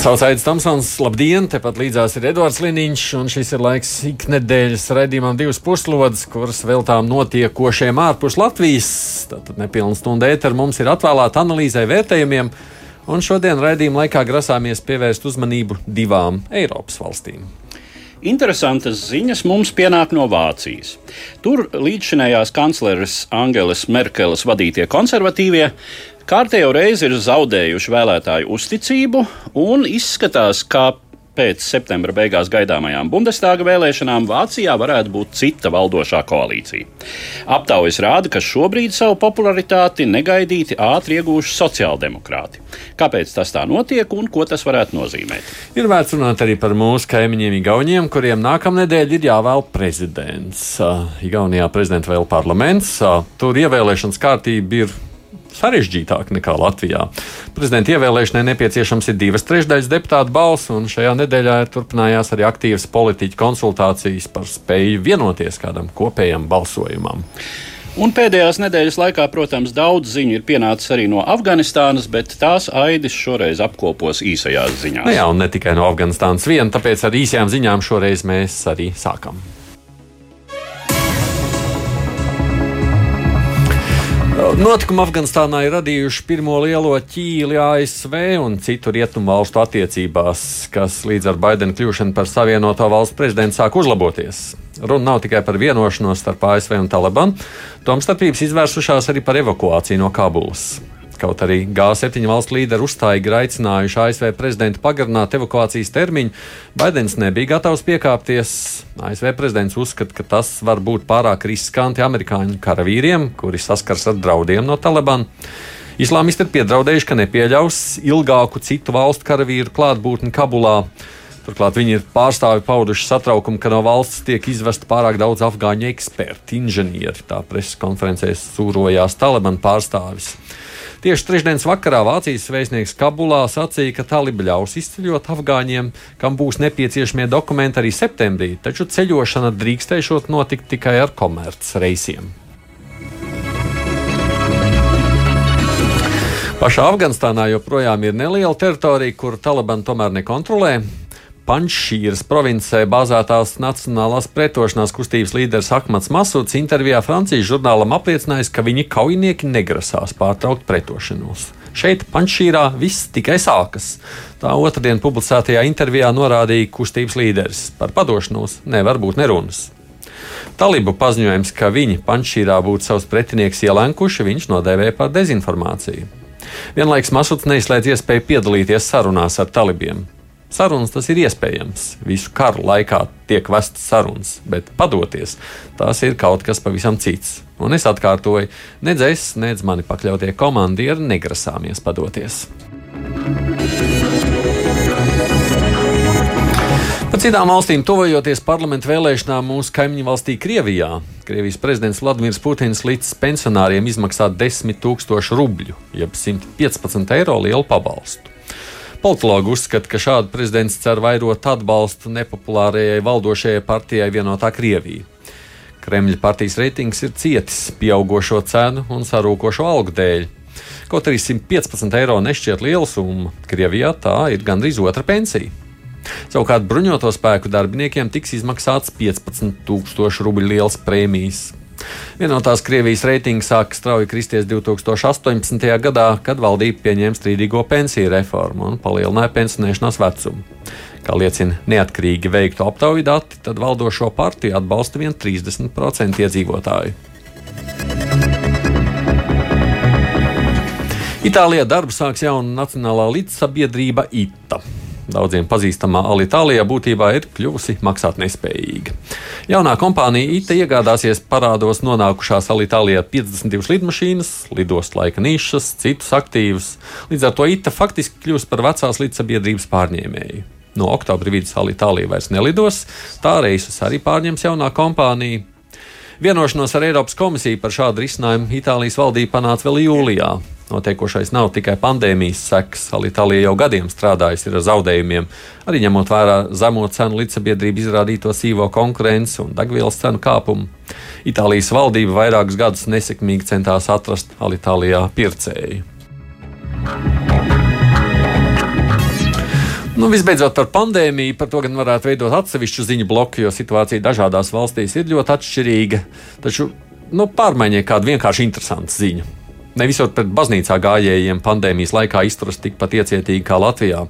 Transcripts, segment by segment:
Mani sauc Aits Tamsons, labdien! Tepat līdzās ir Edvards Liniņš, un šis ir laiks iknedēļas raidījumam divas puslodes, kuras veltām notiekošiem ārpus Latvijas. Tātad nepilna stunda ētera mums ir atvēlēta analīzē vērtējumiem, un šodien raidījuma laikā grasāmies pievērst uzmanību divām Eiropas valstīm. Interesantas ziņas mums pienāk no Vācijas. Tur līdzšinējās kancleres Angelas Merkeles vadītie konservatīvie kārtējo reizi ir zaudējuši vēlētāju uzticību un izskatās, ka pēc septembra beigās gaidāmajām Bundestāga vēlēšanām Vācijā varētu būt cita valdošā koalīcija. Aptaujas rāda, ka šobrīd savu popularitāti negaidīti ātri iegūši sociāldemokrāti. Kāpēc tas tā notiek un ko tas varētu nozīmēt? Ir vērts runāt arī par mūsu kaimiņiem, Igauniem, kuriem nākamnedēļ ir jāvēl prezidents. Igaunijā prezidents vēl parlaments, tur ievēlēšanas kārtība ir sarežģītāk nekā Latvijā. Prezidenta ievēlēšanai nepieciešams ir divas trešdaļas deputātu balss, un šajā nedēļā turpinājās arī aktīvas politiķu konsultācijas par spēju vienoties kādam kopējam balsojumam. Un pēdējās nedēļas laikā, protams, daudz ziņu ir pienācis arī no Afganistānas, bet tās aidis šoreiz apkopos īsajās ziņās. Nu jā, un ne tikai no Afganistānas vien, tāpēc ar īsajām ziņām šoreiz mēs arī sākam. Notikumi Afganistānā ir radījuši pirmo lielo ķīli ASV un citu rietumu valstu attiecībās, kas līdz ar Baidena kļūšanu par savienoto valstu prezidentu sāk uzlaboties. Runa nav tikai par vienošanos starp ASV un Talibanu, tomstarpības izvērsušās arī par evakuāciju no Kabulas. Kaut arī G7 valstu līderi uzstājīgi aicinājuši ASV prezidentu pagarināt evakuācijas termiņu, Baidens nebija gatavs piekāpties. ASV prezidents uzskata, ka tas var būt pārāk riskanti amerikāņu karavīriem, kuri saskars ar draudiem no Talibana. Islāmisti ir piedraudējuši, ka nepieļaus ilgāku citu valstu karavīru klātbūtni Kabulā. Turklāt viņi ir pārstāvi pauduši satraukumu, ka no valsts tiek izvesta pārāk daudz afgāņu ekspertu, inženieri. Tā preses konferencē sūrojās Taliban pārstāvis. Tieši trešdienas vakarā Vācijas vēstnieks Kabulā sacīja, ka talibi ļaus izceļot afgāņiem, kam būs nepieciešamie dokumenti arī septembrī, taču ceļošana drīkstēšot notikt tikai ar komerces reisiem. Pašā Afganistānā joprojām ir neliela teritorija, kur Taliban tomēr nekontrolē. Panšīras provincē bāzētās Nacionālās pretošanās kustības līderis Ahmads Masuds intervijā Francijas žurnālam apliecinājis, ka viņi kaujinieki negrasās pārtraukt pretošanos. Šeit, Panšīrā, viss tikai sākas. Tā otrdien publicētajā intervijā norādīja kustības līderis. Par padošanos nevar būt nerunas. Talibu paziņojums, ka viņi Panšīrā būtu savus pretinieks ielenkuši, viņš nodēvēja par dezinformāciju. Vienlaikus Masuds neizslēdz iespēju piedalīties sarunās ar talibiem. Sarunas tas ir iespējams. Visu karu laikā tiek vestas sarunas, bet padoties tas ir kaut kas pavisam cits. Un es atkārtoju, nedz es, nedz mani pakļautie komandieri negrasāmies padoties. Par citām valstīm tuvojoties parlamentu vēlēšanām mūsu kaimiņu valstī Krievijā. Krievijas prezidents Vladimirs Putins līdz pensionāriem izmaksā 10 000 rubļu, jeb 115 eiro lielu pabalstu. Politologi uzskata, ka šādi prezidents cer vairot atbalstu nepopulārajai valdošajai partijai vienotā Krievija. Kremļa partijas reitings ir cietis pieaugušo cenu un sarūkošo algu dēļ. Kaut arī 115 eiro nešķiet liela summa, Krievijā tā ir gandrīz otra pensija. Savukārt bruņoto spēku darbiniekiem tiks izmaksāts 15,000 rubļu liels prēmijas. Vienotās Krievijas reitings sāka strauji kristies 2018. gadā, kad valdība pieņēma strīdīgo pensiju reformu un palielināja pensionēšanās vecumu. Kā liecina neatkarīgi veiktu aptauju dati, tad valdošo partiju atbalsta vien 30% iedzīvotāju. Itālijā darbu sāks jauna nacionālā līdzsabiedrība ITA. Daudziem pazīstamā Alitālijā būtībā ir kļuvusi maksātnespējīga. Jaunā kompānija ITA iegādāsies parādos nonākušās Alitālijā 52 lidmašīnas, lidos laika nišas, citus aktīvus. Līdz ar to ITA faktiski kļūs par vecās līdzsabiedrības pārņēmēju. No oktobra vidus Alitālija vairs nelidos, tā reisus arī pārņems jaunā kompānija. Vienošanos ar Eiropas komisiju par šādu risinājumu Itālijas valdība panāca vēl jūlijā. Notiekošais nav tikai pandēmijas sekas. Itālija jau gadiem strādājusi ar zaudējumiem, arī ņemot vērā zemo cenu līdzsabiedrību izrādīto sīvo konkurenci un degvielas cenu kāpumu. Itālijas valdība vairākus gadus nesekmīgi centās atrast Alitālijā pircēju. Nu, visbeidzot, par pandēmiju, par to gan varētu veidot atsevišķu ziņu bloku, jo situācija dažādās valstīs ir ļoti atšķirīga. Taču nu, pārmaiņai kāda vienkārši interesanta ziņa. Ne visur pret baznīcā gājējiem pandēmijas laikā izturas tikpat iecietīgi kā Latvijā.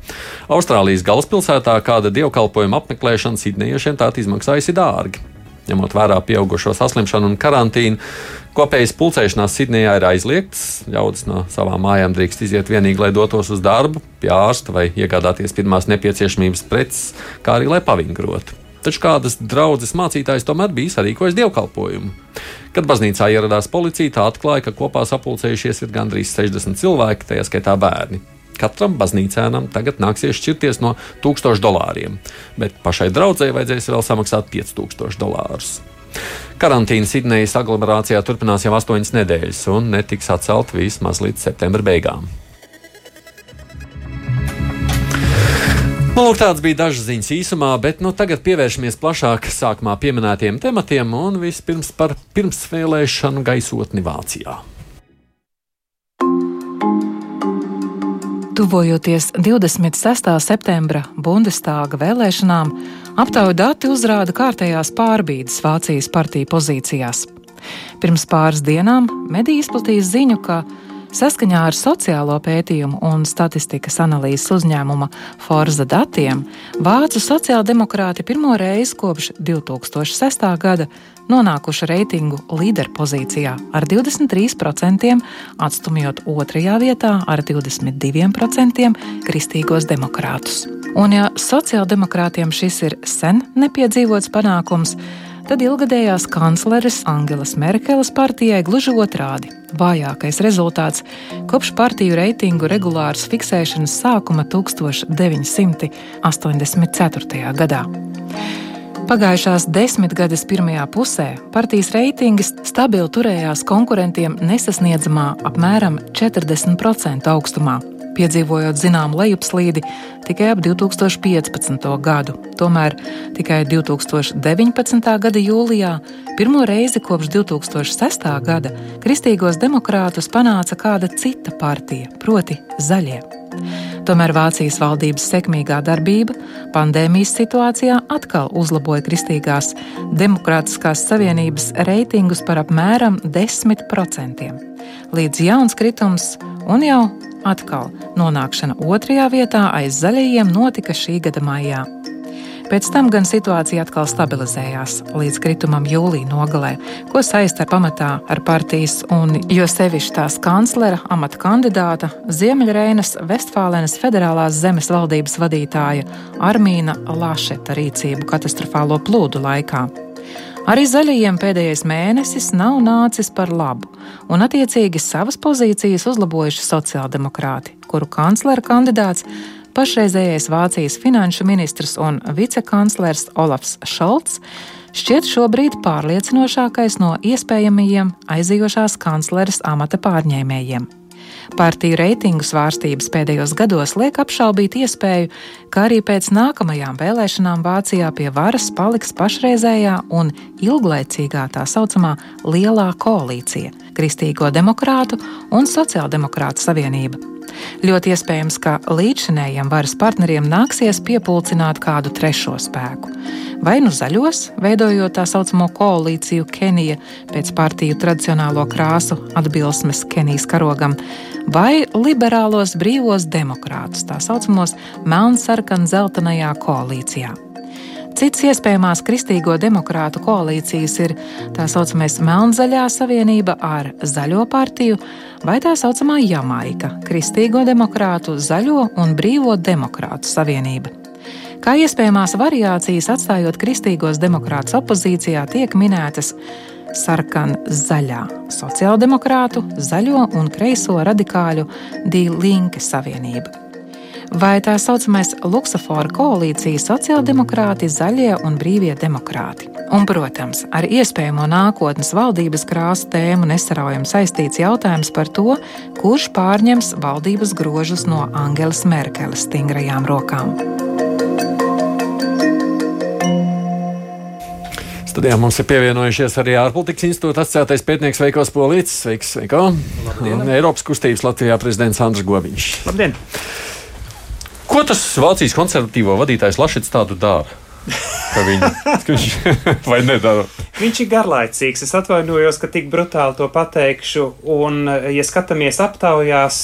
Austrālijas galvaspilsētā kāda dievkalpojuma apmeklēšana Sidnejiešiem tā izmaksājusi dārgi. Ņemot vērā pieaugušo saslimšanu un karantīnu, kopējas pulcēšanās Sidnejā ir aizliegts. Ļaudis no savām mājām drīkst iziet vienīgi, lai dotos uz darbu, pie ārsta vai iegādāties pirmās nepieciešamības preces, kā arī lai pavingrotu. Taču kādas draudzes mācītājs tomēr bija sarīkojis dievkalpojumu. Kad baznīcā ieradās policija, tā atklāja, ka kopā sapulcējušies ir gandrīz 60 cilvēki, tajā skaitā bērni. Katram baznīcēnam tagad nāksies šķirties no 1000 dolāriem, bet pašai draudzēji vajadzēs vēl samaksāt 5000 dolārus. Karantīna Sidnejas aglomerācijā turpinās jau astoņas nedēļas un netiks atcelt vismaz līdz septembra beigām. Nu, lūk, tāds bija dažs ziņas īsumā, bet nu, tagad pievēršamies plašāk sākumā pieminētiem tematiem un vispirms par pirmsvēlēšanu gaisotni Vācijā. Tuvojoties 26. septembra Bundestāga vēlēšanām, aptauju dati uzrāda kārtējās pārbīdes Vācijas partiju pozīcijās. Pirms pāris dienām mediji izplatīja ziņu, ka saskaņā ar sociālo pētījumu un statistikas analīzes uzņēmuma Forza datiem Vācu sociāldemokrāti pirmo reizi kopš 2006. gada nonākuši reitingu līderpozīcijā ar 23%, atstumjot otrajā vietā ar 22% kristīgos demokrātus. Un ja sociāldemokrātiem šis ir sen nepiedzīvots panākums, tad ilgadējās kancleres Angelas Merkeles partijai gluži otrādi - vājākais rezultāts kopš partiju reitingu regulāras fiksēšanas sākuma 1984. gadā. Pagājušās desmitgades pirmajā pusē partijas reitingi stabili turējās konkurentiem nesasniedzamā apmēram 40% augstumā, piedzīvojot zināmu lejupslīdi tikai ap 2015. gadu. Tomēr tikai 2019. gada jūlijā, pirmo reizi kopš 2006. gada, kristīgos demokrātus panāca kāda cita partija, proti Zaļie. Tomēr Vācijas valdības sekmīgā darbība pandēmijas situācijā atkal uzlaboja Kristīgās Demokrātiskās Savienības reitingus par apmēram 10%. Līdz jauns kritums un jau atkal nonākšana otrajā vietā aiz zaļajiem notika šī gada maijā. Pēc tam gan situācija atkal stabilizējās līdz kritumam jūlijā nogalē, ko saista pamatā ar partijas un jo sevišķi tās kanclera amata kandidāta Ziemeļreinas Vestfālenes federālās zemes valdības vadītāja Armīna Lašeta rīcību katastrofālo plūdu laikā. Arī zaļajiem pēdējais mēnesis nav nācis par labu, un attiecīgi savas pozīcijas uzlabojuši sociāldemokrāti, kuru kanclera kandidāts pašreizējais Vācijas finanšu ministrs un vicekanclers Olafs Šolts šķiet šobrīd pārliecinošākais no iespējamajiem aizejošās kancleres amata pārņēmējiem. Partiju reitingu svārstības pēdējos gados liek apšaubīt iespēju, ka arī pēc nākamajām vēlēšanām Vācijā pie varas paliks pašreizējā un ilglaicīgā tā saucamā lielā koalīcija - Kristīgo demokrātu un Sociāldemokrātu savienība Ļoti iespējams, ka līdzšinējiem varas partneriem nāksies piepulcināt kādu trešo spēku. Vai nu zaļos, veidojot tā saucamo koalīciju Kenija pēc partiju tradicionālo krāsu atbilsmes Kenijas karogam, vai liberālos brīvos demokrātus, tā saucamos melnsarkan-zeltainajā koalīcijā. Cits iespējamās kristīgo demokrātu koalīcijas ir tā saucamais Melnzaļā savienība ar Zaļo partiju vai tā saucamā Jamaika - Kristīgo demokrātu, Zaļo un Brīvo demokrātu savienība. Kā iespējamās variācijas atstājot kristīgos demokrātus opozīcijā, tiek minētas sarkan-zaļā, sociāldemokrātu, zaļo un kreiso radikāļu Dīlinke savienība. vai tā saucamais Luksafora koalīcija sociāldemokrāti, zaļie un brīvie demokrāti. Un, protams, ar iespējamo nākotnes valdības krāsu tēmu nesaraujam saistīts jautājums par to, kurš pārņems valdības grožus no Angelas Merkeles stingrajām rokām. Studijā mums ir pievienojušies arī ārpolitikas institūta asociētais pētnieks Veikos Polīts. Sveiks, Veiko! Un Eiropas kustības Latvijā prezidents Andris Gobiņš. Labdien! Ko tas Vācijas konservatīvo vadītājs Lašits tādu dara? Ka viņi, ka viņš vai nedara? Viņš ir garlaicīgs. Es atvainojos, ka tik brutāli to pateikšu. Un, ja skatāmies aptaujās,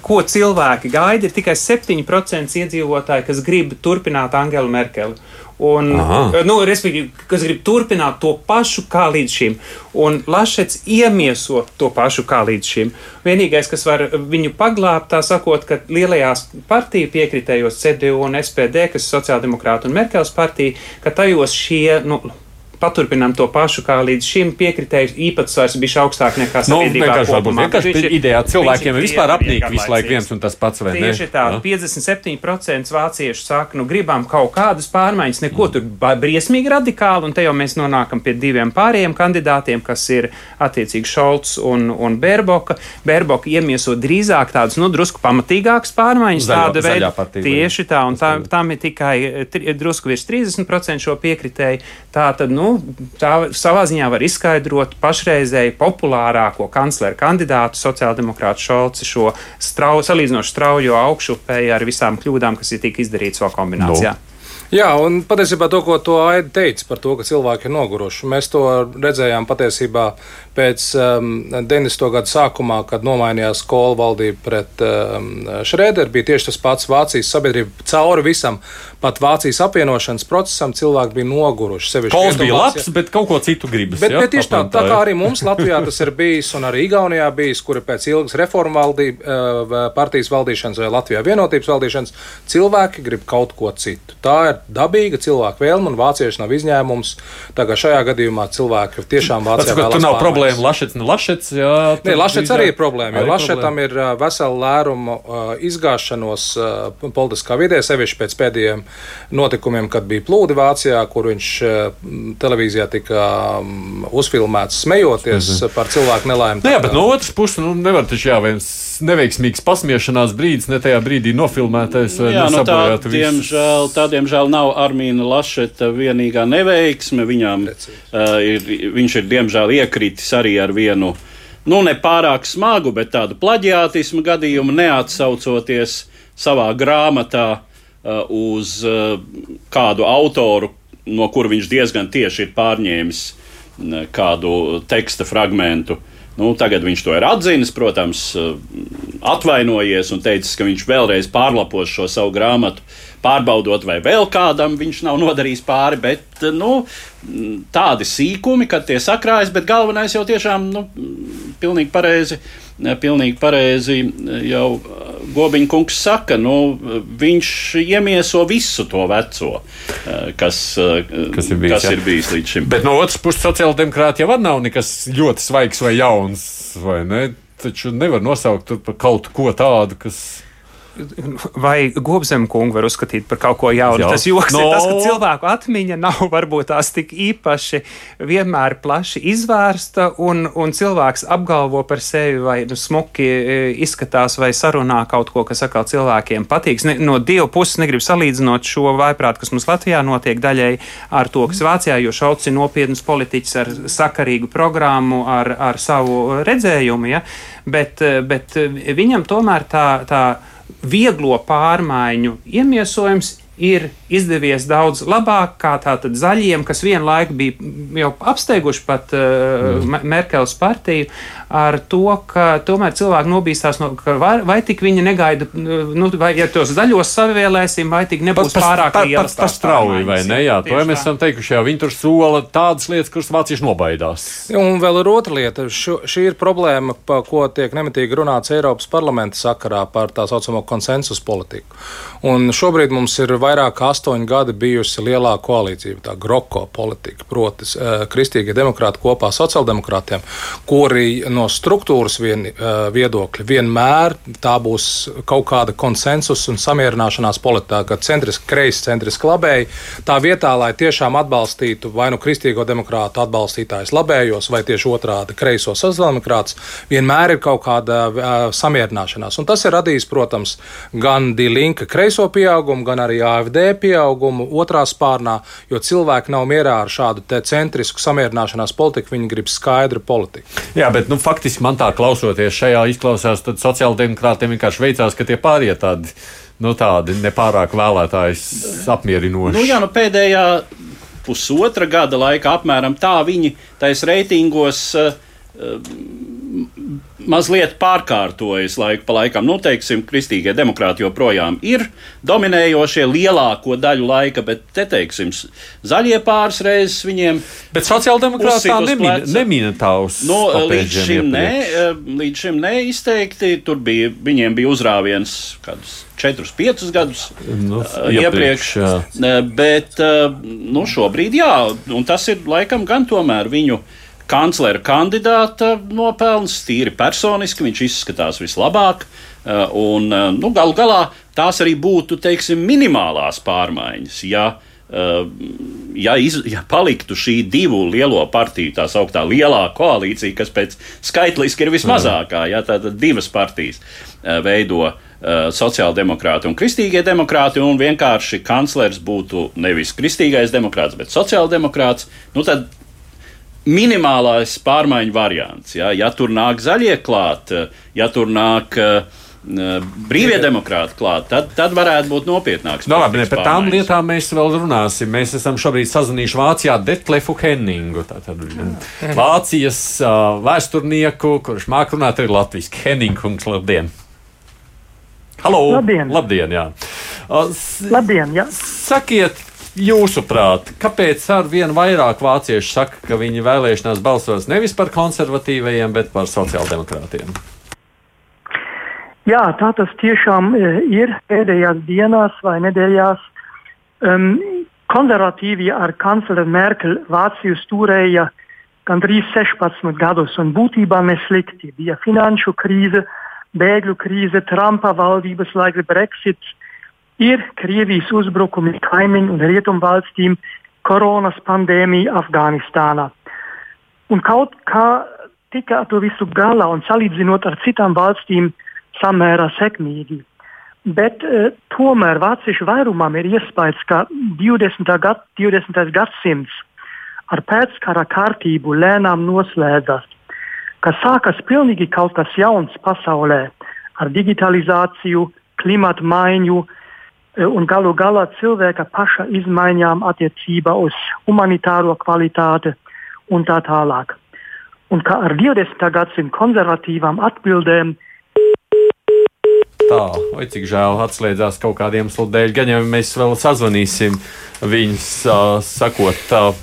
ko cilvēki gaida, ir tikai 7% iedzīvotāji, kas grib turpināt Angelu Merkeli. Un, Aha. nu, respektīvi, kas grib turpināt to pašu kā līdz šim. Un Lašets iemieso to pašu kā līdz šim. Vienīgais, kas var viņu paglābt, tā sakot, ka lielajās partiju piekritējos CDU un SPD, kas ir sociāldemokrāta un Merkels partija, ka tajos šie, nu, paturpinām to pašu, kā līdz šim piekritēju īpatsvars bija augstāk nekā nu, sabiedrībā. Nu, kopumā. vienkārši ideja cilvēkiem ir vispār apnīk visu laiku viens un tas pats, vai ne? Tieši tā, ja? 57% vāciešu saka, nu gribam kaut kādas pārmaiņas, neko tur briesmīgi radikāli, un te jau mēs nonākam pie diviem pārējiem kandidātiem, kas ir attiecīgi Šolts un, un Bērboka. Bērboka iemieso drīzāk tādas, nu, drusku pamatīgākas pārmaiņas, Zaļo, tāda veida. Tieši tā, un tā, tam ir tikai drusku virs 30% šo piekritēju. Tā tad, nu, tā savā ziņā var izskaidrot pašreizēju populārāko kancleru kandidātu, sociāldemokrātu Šolci, šo strau, salīdzinoši straujo augšupēju ar visām kļūdām, kas ir tik izdarītas vēl kombinācijā. No. Jā, un patiesībā to, ko to Aida teica par to, ka cilvēki ir noguruši, mēs to redzējām patiesībā pēc um, 90. gada sākumā, kad nomainījās kola valdība pret um, Šrēderu. Bija tieši tas pats Vācijas sabiedrība cauri visam, pat Vācijas apvienošanas procesam cilvēki bija noguruši. Kols bija labs, bet kaut ko citu gribas. Bet, ja? bet tieši tā, tā kā arī mums Latvijā tas ir bijis un arī Igaunijā bijis, kura pēc ilgas reformu valdība, uh, partijas valdīšanas vai Latvijā vienotības valdīšanas cilvēki grib kaut ko citu. Tā ir dabīga cilvēka vēlme, un vācieši nav izņēmums. Tā kā šajā gadījumā cilvēki tiešām vācijā vēlas. Problēma Lašets, ne Lašets. Jā, Nē, Lašets arī ir problēma, jo Lašetam ir vesela lēruma izgāšanos politiskā vidē, sevišķi pēc pēdējiem notikumiem, kad bija plūdi Vācijā, kur viņš televīzijā tika uzfilmēts smejoties mm -hmm. par cilvēku nelaimi. Nu jā, bet no otras puses, nu, nevar taču jā, viens neveiksmīgs pasmiešanās brīdis, ne tajā brīdī nofilmētais. Jā, nu, tā, diemžēl, tā, diemžēl, nav Armīna Lašeta vienīgā neveiksme. Viņām, uh, ir, viņš ir diemžēl iekritis arī ar vienu. Nu, ne pārāk smagu, bet tādu plaģiātismu gadījumu, neatsaucoties savā grāmatā uh, uz uh, kādu autoru, no kura viņš diezgan tieši ir pārņēmis uh, kādu teksta fragmentu. Nu, tagad viņš to ir atzinis, protams, atvainojies un teicis, ka viņš vēlreiz pārlapos šo savu grāmatu pārbaudot, vai vēl kādam viņš nav nodarījis pāri. Bet nu, tādi sīkumi, kad tie sakrājas, bet galvenais jau tiešām nu, pilnīgi pareizi. Pilnīgi pareizi jau Gobiņš kungs saka, nu, viņš iemieso visu to veco, kas, kas, ir, bijis, kas jā. ir bijis līdz šim. Bet no otras puses, sociāldemokrāti jau nav nekas ļoti svaigs vai jauns, vai ne? Taču nevar nosaukt par kaut ko tādu, kas vai Gobzem kungu var uzskatīt par kaut ko jaunu. Jā. Tas joks no. ir tas, ka cilvēku atmiņa nav varbūt tās tik īpaši vienmēr plaši izvērsta, un, un cilvēks apgalvo par sevi vai nu, smuki e, izskatās vai sarunā kaut ko, kas atkal cilvēkiem patiks. Ne, no divu puses negribu salīdzinot šo vaiprātu, kas mums Latvijā notiek daļai ar to, kas Vācijā, jo Šauts ir nopietns politiķis ar sakarīgu programmu, ar, ar savu redzējumu, ja? bet, e, bet viņam tomēr tā, tā vieglo pārmaiņu iemiesojums ir izdevies daudz labāk kā tātad zaļiem, kas vienlaiku bija jau apsteiguši pat uh, mm. Merkels partiju, ar to, ka tomēr cilvēki nobīstās, no, ka vai, vai tik viņi negaida, nu, vai ja tos zaļos savēlēsim, vai tik nebūs pas, pārāk liela. Tas strauji, vai ne? Jā, to jau mēs esam teikuši, jau viņi tur sola tādas lietas, kuras vācieši nobaidās. Un vēl ir otra lieta. Šo, šī ir problēma, pa ko tiek nemitīgi runāts Eiropas parlamenta sakarā par tā saucamo konsensus politiku. Un šobrīd mums ir vairāk kā astoņi gadi bijusi lielā koalīcija, tā groko politika, proti, kristīgie demokrāti kopā sociāldemokrātiem, kuri no struktūras vien, viedokļa vienmēr tā būs kaut kāda konsensus un samierināšanās politika, ka centriski kreisi, centriski labēji, tā vietā, lai tiešām atbalstītu vai nu kristīgo demokrātu atbalstītājus labējos, vai tieši otrādi kreiso sociāldemokrātus, vienmēr ir kaut kāda uh, samierināšanās. Un tas ir radījis, protams, gan Dīlinka kreiso pieaugumu, gan arī AFD pieaugumu otrā spārnā, jo cilvēki nav mierā ar šādu centrisku samierināšanās politiku, viņi grib skaidru politiku. Jā, bet nu, faktiski man tā klausoties šajā izklausās, tad sociāldemokrātiem vienkārši veicās, ka tie pārējie tādi. Nu, tādi nepārāk vēlētājs apmierinoši. Nu, jā, nu, pēdējā pusotra gada laikā apmēram tā viņi taisa reitingos. Uh, mazliet pārkārtojas laiku pa laikam. Nu, teiksim, kristīgie demokrāti joprojām ir dominējošie lielāko daļu laika, bet te teiksim, zaļie pāris reizes viņiem. Bet sociāldemokrāti tā nemina, nemina tavs. Nu, līdz šim nē, līdz šim neizteikti. Tur bija, viņiem bija uzrāviens kādus. 4-5 gadus nu, uh, iepriekš. iepriekš bet uh, nu, šobrīd, jā, un tas ir laikam gan tomēr viņu kanclera kandidāta nopelns, tīri personiski, viņš izskatās vislabāk. Eh, un, eh, nu, galu galā tās arī būtu teiksim, minimālās pārmaiņas. Ja, eh, ja, iz, ja paliktu šī divu lielo partiju, tā sauktā lielā koalīcija, kas pēc skaitliski ir vismazākā, ja tātad divas partijas veido sociāldemokrāti un kristīgie demokrāti, un vienkārši kanclers būtu nevis kristīgais demokrāts, bet sociāldemokrāts, nu tad minimālais pārmaiņu variants. Ja, ja tur nāk zaļie klāt, ja tur nāk uh, brīvie demokrāti klāt, tad, tad varētu būt nopietnāks. No, nu, labi, ne, par tām lietām mēs vēl runāsim. Mēs esam šobrīd sazvanījuši Vācijā Detlefu Henningu, tātad Vācijas uh, vēsturnieku, kurš māk runāt arī latviski. Henningungs, labdien! Halo! Labdien! Labdien, jā! Uh, labdien, jā! Sakiet, Jūsuprāt, kāpēc ar vienu vairāk vācieši saka, ka viņi vēlēšanās balsos nevis par konservatīvajiem, bet par sociāldemokrātiem? Jā, tā tas tiešām e, ir pēdējās dienās vai nedēļās. Um, konservatīvie ar kancleru Merkeli Vāciju stūrēja gandrīz 16 gadus, un būtībā neslikti. Bija finanšu krīze, bēgļu krīze, Trumpa valdības laika Brexits ir Krievijas uzbrukumi kaimiņu un rietumvalstīm, koronas pandēmija Afganistānā. Un kaut kā tika ar to visu galā un salīdzinot ar citām valstīm samērā sekmīgi. Bet e, tomēr vāciešu vairumam ir iespējas, ka 20. Gad, 20. gadsimts ar pēckara kārtību lēnām noslēdzas, ka sākas pilnīgi kaut kas jauns pasaulē ar digitalizāciju, klimatu maiņu, un galu galā cilvēka paša izmaiņām attiecībā uz humanitāro kvalitāti un tā tālāk. Un kā ar 20. gadsimta konservatīvām atbildēm. Tā, vai cik žēl atslēdzās kaut kādiem iemeslu dēļ, gan jau mēs vēl sazvanīsim viņus, uh, sakot, uh,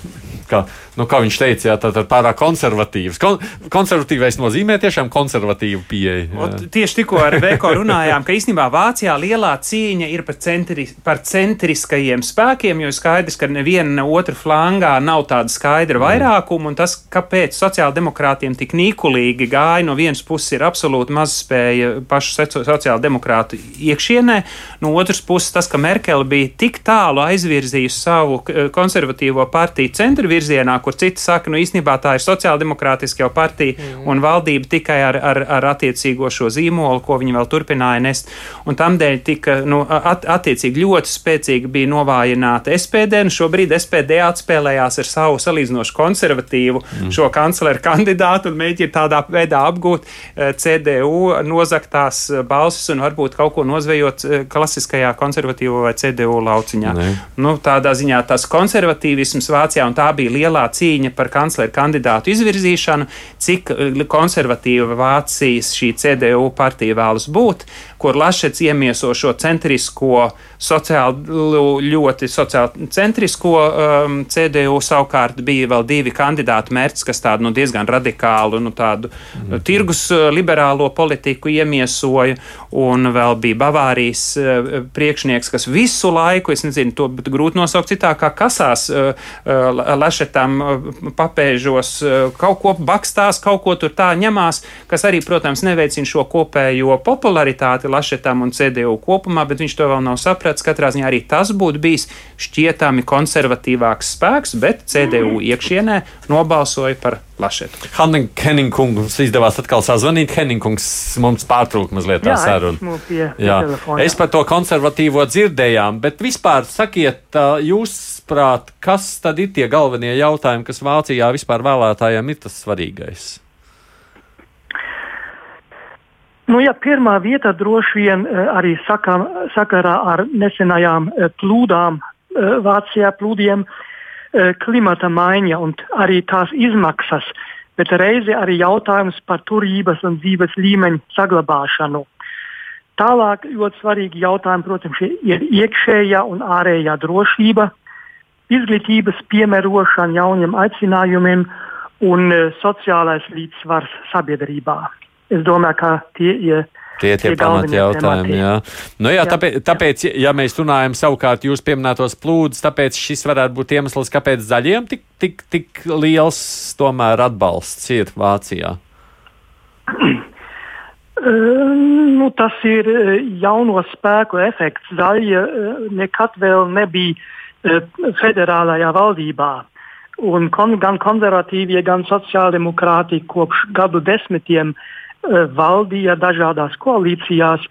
ka nu, kā viņš teica, jā, tā ir pārāk konservatīvs. Kon konservatīvais nozīmē tiešām konservatīvu pieeju. Tieši tikko ar Veko runājām, ka īstenībā Vācijā lielā cīņa ir par, centri, par centriskajiem spēkiem, jo skaidrs, ka neviena otra flangā nav tāda skaidra vairākuma, un tas, kāpēc sociāldemokrātiem tik nīkulīgi gāja, no vienas puses ir absolūti mazspēja pašu sociāldemokrātu iekšienē, no otras puses tas, ka Merkele bija tik tālu aizvirzījusi savu konservatīvo partiju centra virzienā, kur citi saka, nu īstenībā tā ir sociāldemokrātiska jau partija mm. un valdība tikai ar, ar, ar attiecīgo šo zīmolu, ko viņi vēl turpināja nest. Un tamdēļ tika, nu, at, attiecīgi ļoti spēcīgi bija novājināta SPD, un šobrīd SPD atspēlējās ar savu salīdzinoši konservatīvu mm. šo kancleru kandidātu un mēģina tādā veidā apgūt eh, CDU nozaktās eh, balsis un varbūt kaut ko nozvejot eh, klasiskajā konservatīvo vai CDU lauciņā. Ne. Nu, tādā ziņā tas konservatīvisms Vācijā un tā bija lielā cīņa par kancleru kandidātu izvirzīšanu, cik eh, konservatīva Vācijas šī CDU partija vēlas būt. Kur Lašets iemieso šo centrisko, sociāli, ļoti sociāli centrisko um, CDU. Savukārt bija vēl divi kandidāti mērķis, kas tādu nu, diezgan radikālu, nu, tādu mm. tirgus uh, liberālo politiku iemiesoja, un vēl bija Bavārijas uh, priekšnieks, kas visu laiku, es nezinu, to grūti nosaukt citā, kā kasās uh, uh, Lašetam uh, papēžos, uh, kaut ko bakstās, kaut ko tur tā ņemās, kas arī, protams, neveicina šo kopējo popularitāti Lašetam un CDU kopumā, bet viņš to vēl nav sapratis. Katrā ziņā arī tas būtu bijis šķietami konservatīvāks spēks, bet CDU iekšienē nobalsoja par Lašetu. Henningkungs izdevās atkal sazvanīt. Henningkungs mums pārtrauka mazliet tā saruna. Es par to konservatīvo dzirdējām, bet vispār sakiet, jūs prāt, kas tad ir tie galvenie jautājumi, kas Vācijā vispār vēlētājiem ir tas svarīgais? Nu, ja pirmā vieta droši vien eh, arī saka, sakarā ar nesenajām eh, plūdām, eh, Vācijā plūdiem, klimata maiņa un arī tās izmaksas, bet reizi arī jautājums par turības un dzīves līmeņa saglabāšanu. Tālāk ļoti svarīgi jautājumi, protams, ir iekšējā un ārējā drošība, izglītības piemērošana jauniem aicinājumiem un sociālais līdzsvars sabiedrībā. Es domāju, ka tie ir. Tie ir tie pamati jautājumi. Jā. Nu, jā, jā, tāpēc, tāpēc, ja mēs runājam savukārt jūs pieminētos plūdus, tāpēc šis varētu būt iemesls, kāpēc zaļiem tik, tik, tik liels tomēr atbalsts ir Vācijā. nu, tas ir jauno spēku efekts. Zaļie nekad vēl nebija federālajā valdībā. Un kon, gan konservatīvie, gan sociāldemokrāti kopš gadu desmitiem uh, valdīja dažādās koalīcijās.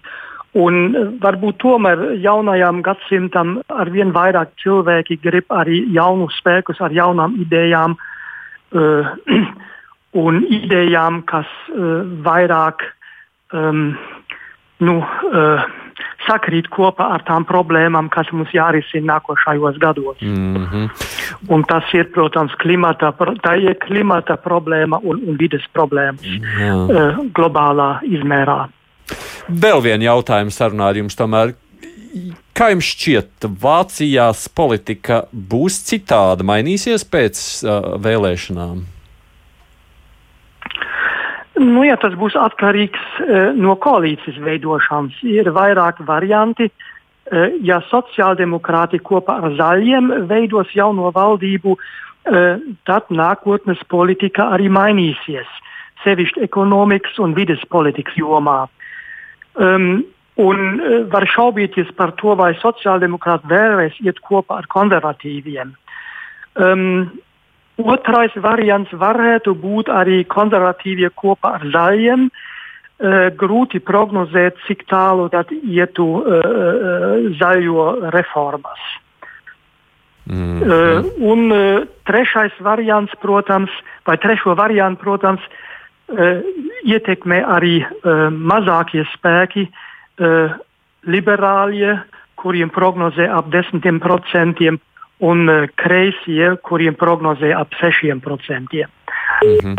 Un eh, varbūt tomēr jaunajam gadsimtam ar vien vairāk cilvēki grib arī jaunus spēkus ar jaunām idejām uh, un idejām, kas uh, vairāk um, nu, uh, sakrīt kopā ar tām problēmām, kas mums jārisina nākošajos gados. Mm -hmm. Un tas ir, protams, klimata, ir klimata problēma un, un vides problēma Jā. uh, globālā izmērā. Vēl viens jautājums sarunā ar jums. Tomēr. Kā jums šķiet, Vācijās politika būs citāda, mainīsies pēc uh, vēlēšanām? Nu, ja tas būs atkarīgs uh, no koalīcijas veidošanas, ir vairāki varianti. Uh, ja sociāldemokrāti kopā ar zaļiem veidos jauno valdību, uh, tad nākotnes politika arī mainīsies, sevišķi ekonomikas un vides politikas jomā. Um, un var šaubīties par to, vai sociāldemokrāti vēlēs iet kopā ar konservatīviem. Um, Otrais variants varētu būt arī konservatīvie kopā ar zaļiem. Uh, grūti prognozēt, cik tālu tad ietu uh, zaļo reformas. Mm uh, un uh, trešais variants, protams, vai trešo variantu, protams, uh, ietekmē arī uh, mazākie spēki, uh, liberālie, kuriem prognozē ap 10%, un e, kreisie, kuriem prognozēja ap 6%. Mm -hmm.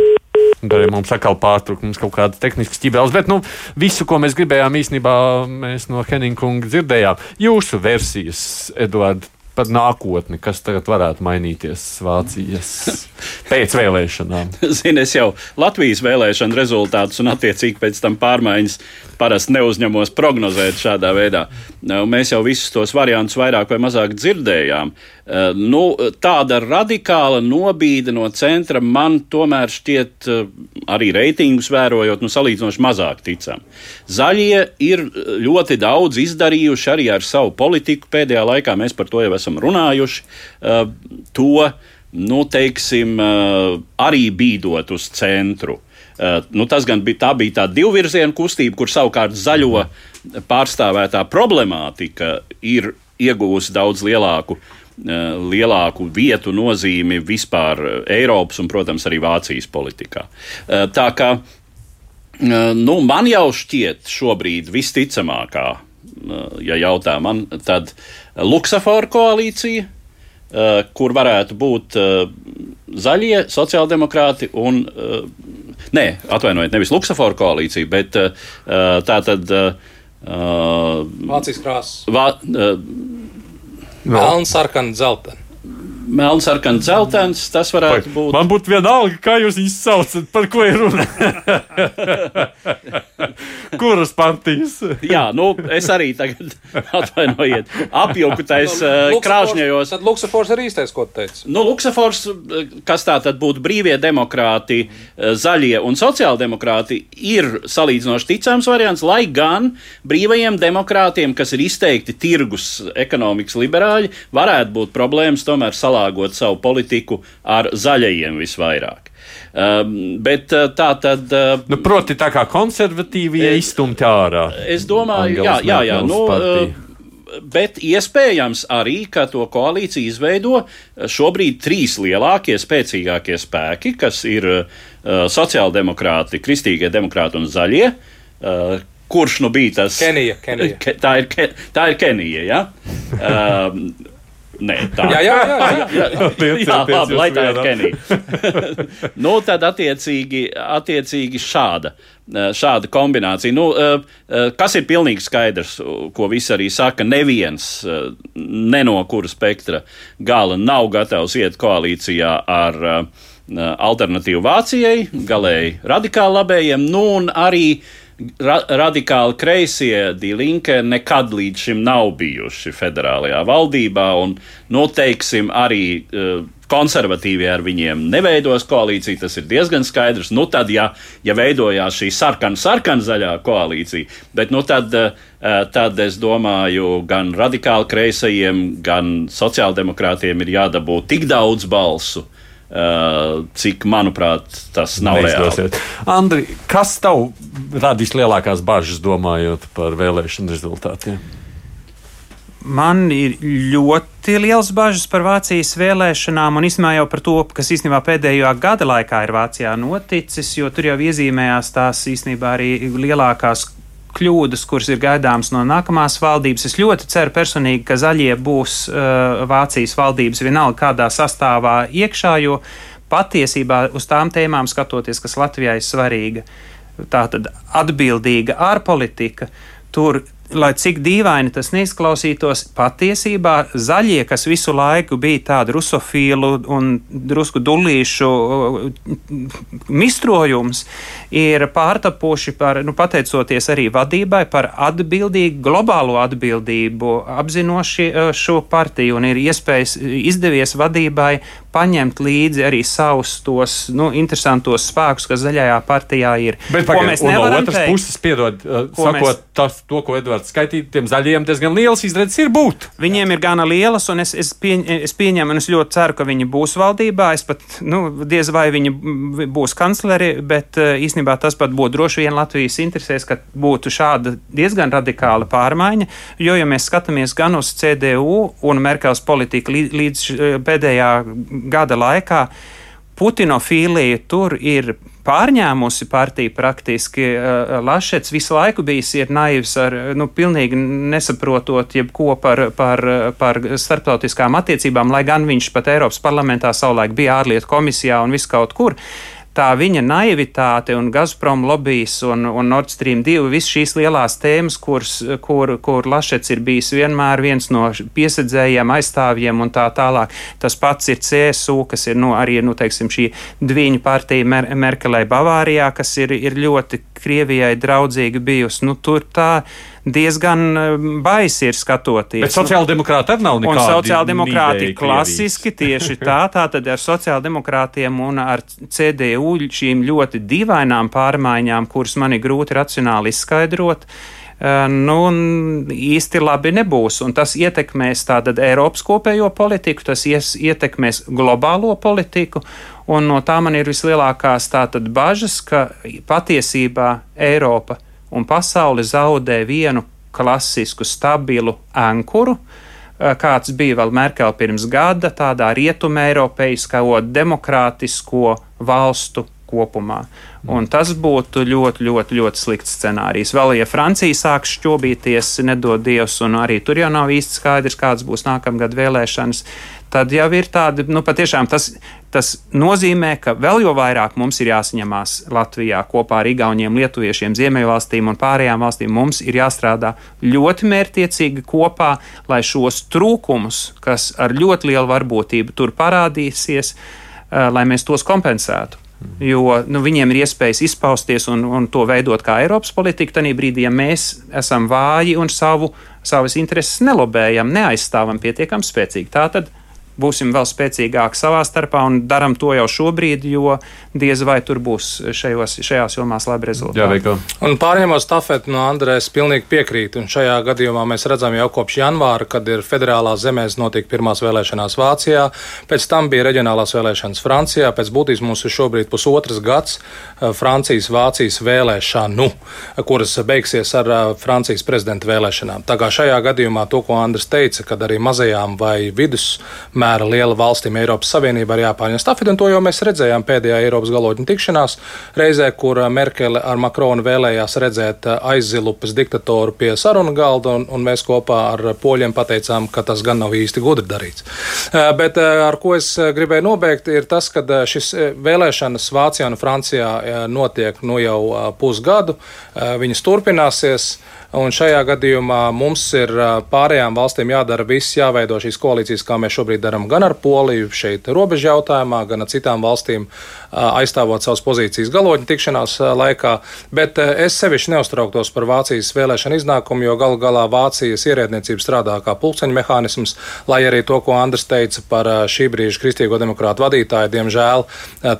Arī mums atkal pārtrūka mums kaut kāda tehniska ķibeles, bet nu, visu, ko mēs gribējām, īstenībā mēs no Henninga kunga dzirdējām. Jūsu versijas, Eduards, par nākotni, kas tagad varētu mainīties Vācijas pēc vēlēšanām? Zini, es jau Latvijas vēlēšanu rezultātus un attiecīgi pēc tam pārmaiņas parasti neuzņemos prognozēt šādā veidā. Mēs jau visus tos variantus vairāk vai mazāk dzirdējām. Eh, nu, tāda radikāla nobīde no centra man tomēr šķiet, eh, arī reitingus vērojot, nu, salīdzinoši mazāk ticam. Zaļie ir ļoti daudz izdarījuši arī ar savu politiku. Pēdējā laikā mēs par to jau esam runājuši. Eh, to, nu, teiksim, arī bīdot uz centru. Nu, tas gan bija, tā bija tā divvirziena kustība, kur savukārt zaļo pārstāvētā problemātika ir iegūsi daudz lielāku Eh, lielāku vietu nozīmi vispār eh, Eiropas un, protams, arī Vācijas politikā. Eh, tā kā nu, man jau šķiet šobrīd visticamākā, ja jautā man, tad Luksafora koalīcija, kur varētu būt zaļie, sociāldemokrāti un, nē, atvainojiet, nevis Luksafora koalīcija, bet tā tad Vācijas krāsas. Vā, uh, Melns, sarkana, dzeltena melnsarkans, zeltains. Tas varētu Vai, būt. Man būtu vienalga, kā jūs viņus saucat, par ko ir runa. Kuras partijas? Jā, nu, es arī tagad atvainojiet, apjukutais no, uh, krāšņajos. Tad Luksafors arī īstais, ko teica. Nu, Luksafors, kas tā tad būtu brīvie demokrāti, uh, zaļie un sociāldemokrāti, ir salīdzinoši ticams variants, lai gan brīvajiem demokrātiem, kas ir izteikti tirgus ekonomikas liberāļi, varētu būt problēmas tomēr salīdzināt salāgot savu politiku ar zaļajiem visvairāk. Um, bet uh, tā tad. Uh, nu, proti, tā kā konservatīvie izstumti ārā. Es domāju, Angels jā, jā, jā. Nu, uh, bet iespējams arī, ka to koalīciju izveido šobrīd trīs lielākie, spēcīgākie spēki, kas ir uh, sociāldemokrāti, kristīgie demokrāti un zaļie. Uh, kurš nu bija tas? Kenija. Kenija. Ke, tā, ir, tā ir Kenija. Ja? Uh, Nē, tā jā, jā, jā, jā, jā. jā, jā labi, lai tā ir Kenija. nu, tad attiecīgi, attiecīgi šāda, šāda kombinācija. Nu, kas ir pilnīgi skaidrs, ko visi arī saka, neviens ne no kura spektra gala nav gatavs iet koalīcijā ar alternatīvu Vācijai, galēji radikāli labējiem, nu un arī uh, ra radikāli kreisie Dīlinke nekad līdz šim nav bijuši federālajā valdībā, un noteiksim nu, arī uh, konservatīvie ar viņiem neveidos koalīciju, tas ir diezgan skaidrs. Nu, tad, ja, ja veidojās šī sarkana-sarkana-zaļā koalīcija, bet nu, tad, uh, tad es domāju, gan radikāli kreisajiem, gan sociāldemokrātiem ir jādabū tik daudz balsu, Uh, cik, manuprāt, tas nav reāli. Andri, kas tev radīs lielākās bažas, domājot par vēlēšanu rezultātiem? Man ir ļoti liels bažas par Vācijas vēlēšanām, un īstenībā jau par to, kas īstenībā pēdējo gada laikā ir Vācijā noticis, jo tur jau iezīmējās tās īstenībā arī lielākās kļūdas, kuras ir gaidāmas no nākamās valdības. Es ļoti ceru personīgi, ka zaļie būs uh, Vācijas valdības vienalga kādā sastāvā iekšā, jo patiesībā uz tām tēmām skatoties, kas Latvijai ir svarīga, tā tad atbildīga ārpolitika, tur lai cik dīvaini tas neizklausītos, patiesībā zaļie, kas visu laiku bija tādi rusofīlu un drusku dulīšu mistrojums, ir pārtapuši par, nu, pateicoties arī vadībai, par atbildīgu, globālo atbildību, apzinoši eh, šo partiju un ir iespējas izdevies vadībai paņemt līdzi arī savus tos nu, interesantos spēkus, kas zaļajā partijā ir. Bet pagaid, no otras teikt, puses, piedod, uh, sakot, mēs, tas, to, ko Edvards skaitīja, tiem zaļiem diezgan liels izredzes ir būt. Viņiem ir gana lielas, un es, es, pieņ, es pieņemu, un es ļoti ceru, ka viņi būs valdībā. Es pat, nu, diez vai viņi būs kancleri, bet uh, īstenībā tas pat būtu droši vien Latvijas interesēs, ka būtu šāda diezgan radikāla pārmaiņa, jo, ja mēs skatāmies gan uz CDU un Merkels politiku līdz, līdz uh, pēdējā gada laikā putinofīlija tur ir pārņēmusi partiju praktiski. Uh, Lašets visu laiku bijis ir naivs ar, nu, pilnīgi nesaprotot jebko par, par, par starptautiskām attiecībām, lai gan viņš pat Eiropas parlamentā savulaik bija ārlietu komisijā un viss kaut kur tā viņa naivitāte un Gazprom lobbyis un, un Nord Stream 2, visas šīs lielās tēmas, kurs, kur, kur Lašets ir bijis vienmēr viens no piesadzējiem, aizstāvjiem un tā tālāk. Tas pats ir CSU, kas ir nu, arī nu, teiksim, šī dviņu partija Mer Merkelē Bavārijā, kas ir, ir ļoti Krievijai draudzīga bijusi. Nu, tur tā diezgan eh, baisi ir skatoties. Bet sociāldemokrāti arī nav nekādi. Un sociāldemokrāti klasiski tieši tā, tā tad ar sociāldemokrātiem un ar CDU šīm ļoti dīvainām pārmaiņām, kuras man ir grūti racionāli izskaidrot. Uh, nu, īsti labi nebūs. Un tas ietekmēs tātad Eiropas kopējo politiku, tas ies, ietekmēs globālo politiku, un no tā man ir vislielākās tātad bažas, ka patiesībā Eiropa un pasaule zaudē vienu klasisku, stabilu ankuru, kāds bija vēl Merkel pirms gada, tādā rietumē eiropeiskā demokrātisko valstu kopumā. Un tas būtu ļoti, ļoti, ļoti slikts scenārijs. Vēl, ja Francija sāks šķobīties, nedod Dievs, un arī tur jau nav īsti skaidrs, kādas būs nākamgad vēlēšanas, tad jau ir tādi, nu, patiešām tas Tas nozīmē, ka vēl jo vairāk mums ir jāsaņemās Latvijā kopā ar Igauniem, Lietuviešiem, Ziemeļvalstīm un pārējām valstīm. Mums ir jāstrādā ļoti mērķiecīgi kopā, lai šos trūkumus, kas ar ļoti lielu varbūtību tur parādīsies, eh, lai mēs tos kompensētu. Jo nu, viņiem ir iespējas izpausties un, un to veidot kā Eiropas politika. Tad brīdī, ja mēs esam vāji un savu, savas intereses nelobējam, neaizstāvam pietiekami spēcīgi, tā tad būsim vēl spēcīgāki savā starpā un darām to jau šobrīd, jo diez vai tur būs šajos, šajās jomās labi rezultāti. Jā, veikal. un pārņemot stafeti no Andrēs, pilnīgi piekrīt. Un šajā gadījumā mēs redzam jau kopš janvāra, kad ir federālās zemēs notika pirmās vēlēšanās Vācijā, pēc tam bija reģionālās vēlēšanas Francijā. Pēc būtības mums ir šobrīd pusotras gads eh, Francijas-Vācijas vēlēšanu, kuras beigsies ar eh, Francijas prezidenta vēlēšanām. Tā kā šajā gadījumā to, ko Andris teica, kad arī mazajām vai vidusmēra liela valstīm Eiropas Savienībā ir jāpārņem stafeti, un to jau mēs redzējām pēdējā Eiropas galotņu tikšanās, reizē, kur uh, Merkele ar Makronu vēlējās redzēt uh, aizzilupas diktatoru pie sarunu galda, un, un mēs kopā ar poļiem pateicām, ka tas gan nav īsti gudri darīts. Uh, bet ar ko es gribēju nobeigt, ir tas, ka šis vēlēšanas Vācijā un Francijā notiek nu jau pusgadu, viņas turpināsies. Un šajā gadījumā mums ir pārējām valstīm jādara viss, jāveido šīs koalīcijas, kā mēs šobrīd darām gan ar Poliju, šeit robežu jautājumā, gan ar citām valstīm, aizstāvot savas pozīcijas galotņu tikšanās laikā. Bet es sevišķi neuztrauktos par Vācijas vēlēšanu iznākumu, jo galu galā Vācijas ierēdniecība strādā kā pulksteņa mehānisms, lai arī to, ko Andris teica par šī brīža kristīgo demokrātu vadītāju, diemžēl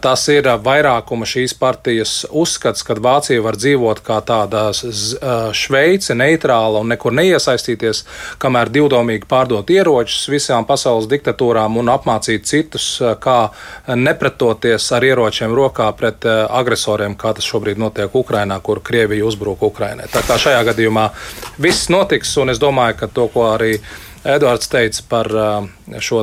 tas ir vairākuma šīs partijas uzskats, ka Vācija var dzīvot kā tāda Šveica Šveice neitrāla un nekur neiesaistīties, kamēr divdomīgi pārdot ieročus visām pasaules diktatūrām un apmācīt citus, eh, kā nepretoties ar ieročiem rokā pret eh, agresoriem, kā tas šobrīd notiek Ukrainā, kur Krievija uzbruk Ukrainai. Tā kā šajā gadījumā viss notiks, un es domāju, ka to, ko arī Edvards teica par šo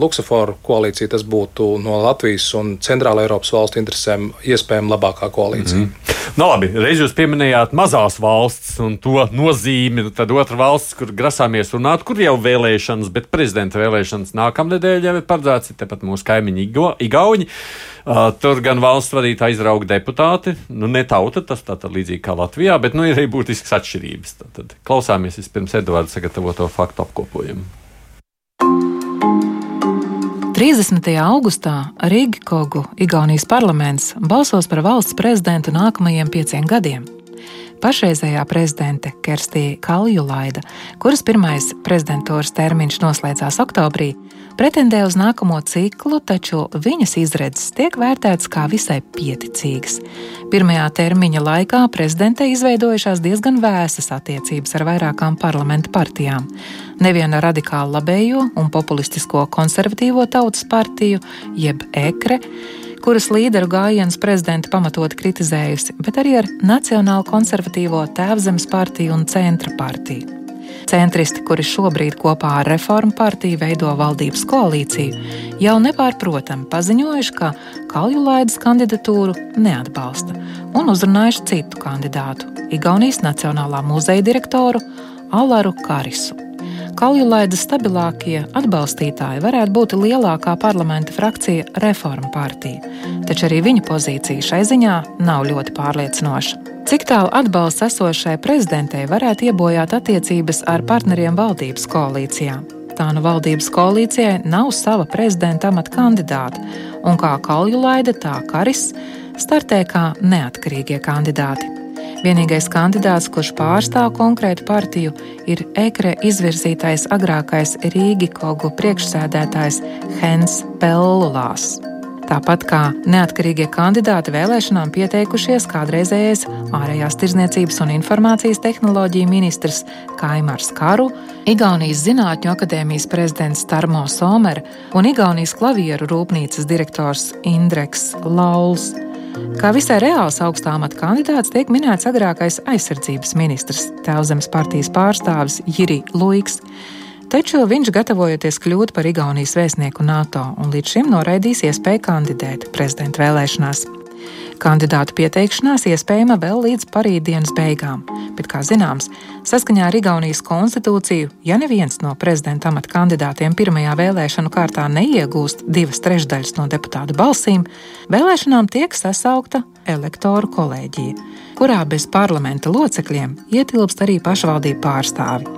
luksuforu koalīciju, tas būtu no Latvijas un Centrāla Eiropas valstu interesēm iespējami labākā koalīcija. Mm -hmm. Nu, labi, reiz jūs pieminējāt mazās valsts un to nozīmi. Tad otra valsts, kur grasāmies runāt, kur jau vēlēšanas, bet prezidenta vēlēšanas nākamnedēļ jau ir paredzēts, tepat mūsu kaimiņi Igauni. Uh, tur gan valsts vadītāji izrauga deputāti, nu ne tauta, tas tā tad līdzīgi kā Latvijā, bet nu ir arī būtisks atšķirības. Tad, tad klausāmies vispirms Edvards sagatavoto faktu apkopojumu. 30. augustā Rīgkogu Igaunijas parlaments balsos par valsts prezidentu nākamajiem pieciem gadiem. Pašreizējā prezidente Kerstija Kaljulaida, kuras pirmais prezidentūras termiņš noslēdzās oktobrī, pretendē uz nākamo ciklu, taču viņas izredzes tiek vērtētas kā visai pieticīgas. Pirmajā termiņa laikā prezidentē izveidojušās diezgan vēsas attiecības ar vairākām parlamentu partijām. Neviena radikāla labējo un populistisko konservatīvo tautas partiju, jeb ekre, kuras līderu gājienus prezidenta pamatot kritizējusi, bet arī ar Nacionālo konservatīvo Tēvzemes partiju un Centra partiju. Centristi, kuri šobrīd kopā ar Reformu partiju veido valdības koalīciju, jau nepārprotami paziņojuši, ka Kaljulaidas kandidatūru neatbalsta un uzrunājuši citu kandidātu - Igaunijas Nacionālā muzeja direktoru Alaru Karisu. Kaljulaidas stabilākie atbalstītāji varētu būt lielākā parlamenta frakcija Reforma partija, taču arī viņa pozīcija šai ziņā nav ļoti pārliecinoša. Cik tālu atbalsts esošai prezidentei varētu iebojāt attiecības ar partneriem valdības koalīcijā? Tā nu valdības koalīcijai nav sava prezidenta amata kandidāta, un kā Kaljulaida, tā Karis startē kā neatkarīgie kandidāti. Vienīgais kandidāts, kurš pārstāv konkrētu partiju, ir ekre izvirzītais agrākais Rīgikogu priekšsēdētājs Hens Pellulās. Tāpat kā neatkarīgie kandidāti vēlēšanām pieteikušies kādreizējais ārējās tirzniecības un informācijas tehnoloģija ministrs Kaimars Karu, Igaunijas Zinātņu akadēmijas prezidents Tarmo Somer un Igaunijas klavieru rūpnīcas direktors Indreks Lauls. Kā visai reāls augstā amata kandidāts tiek minēts agrākais aizsardzības ministrs, Tēvzemes partijas pārstāvis Jiri Luiks. Taču viņš gatavojoties kļūt par Igaunijas vēstnieku NATO un līdz šim noraidījis iespēju kandidēt prezidenta vēlēšanās. Kandidātu pieteikšanās iespējama vēl līdz parītdienas beigām, bet, kā zināms, saskaņā ar Igaunijas konstitūciju, ja neviens no prezidenta amata kandidātiem pirmajā vēlēšanu kārtā neiegūst divas trešdaļas no deputātu balsīm, vēlēšanām tiek sasaukta elektoru kolēģija, kurā bez parlamenta locekļiem ietilpst arī pašvaldību pārstāvi.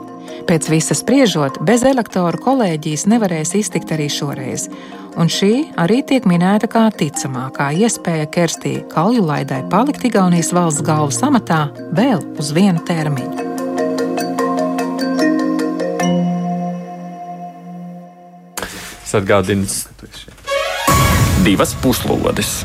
Pēc visas spriežot, bez elektoru kolēģijas nevarēs iztikt arī šoreiz, un šī arī tiek minēta kā ticamākā iespēja Kerstī Kaljulaidai palikt Igaunijas valsts galvas amatā vēl uz vienu termiņu. Atgādins divas puslodes.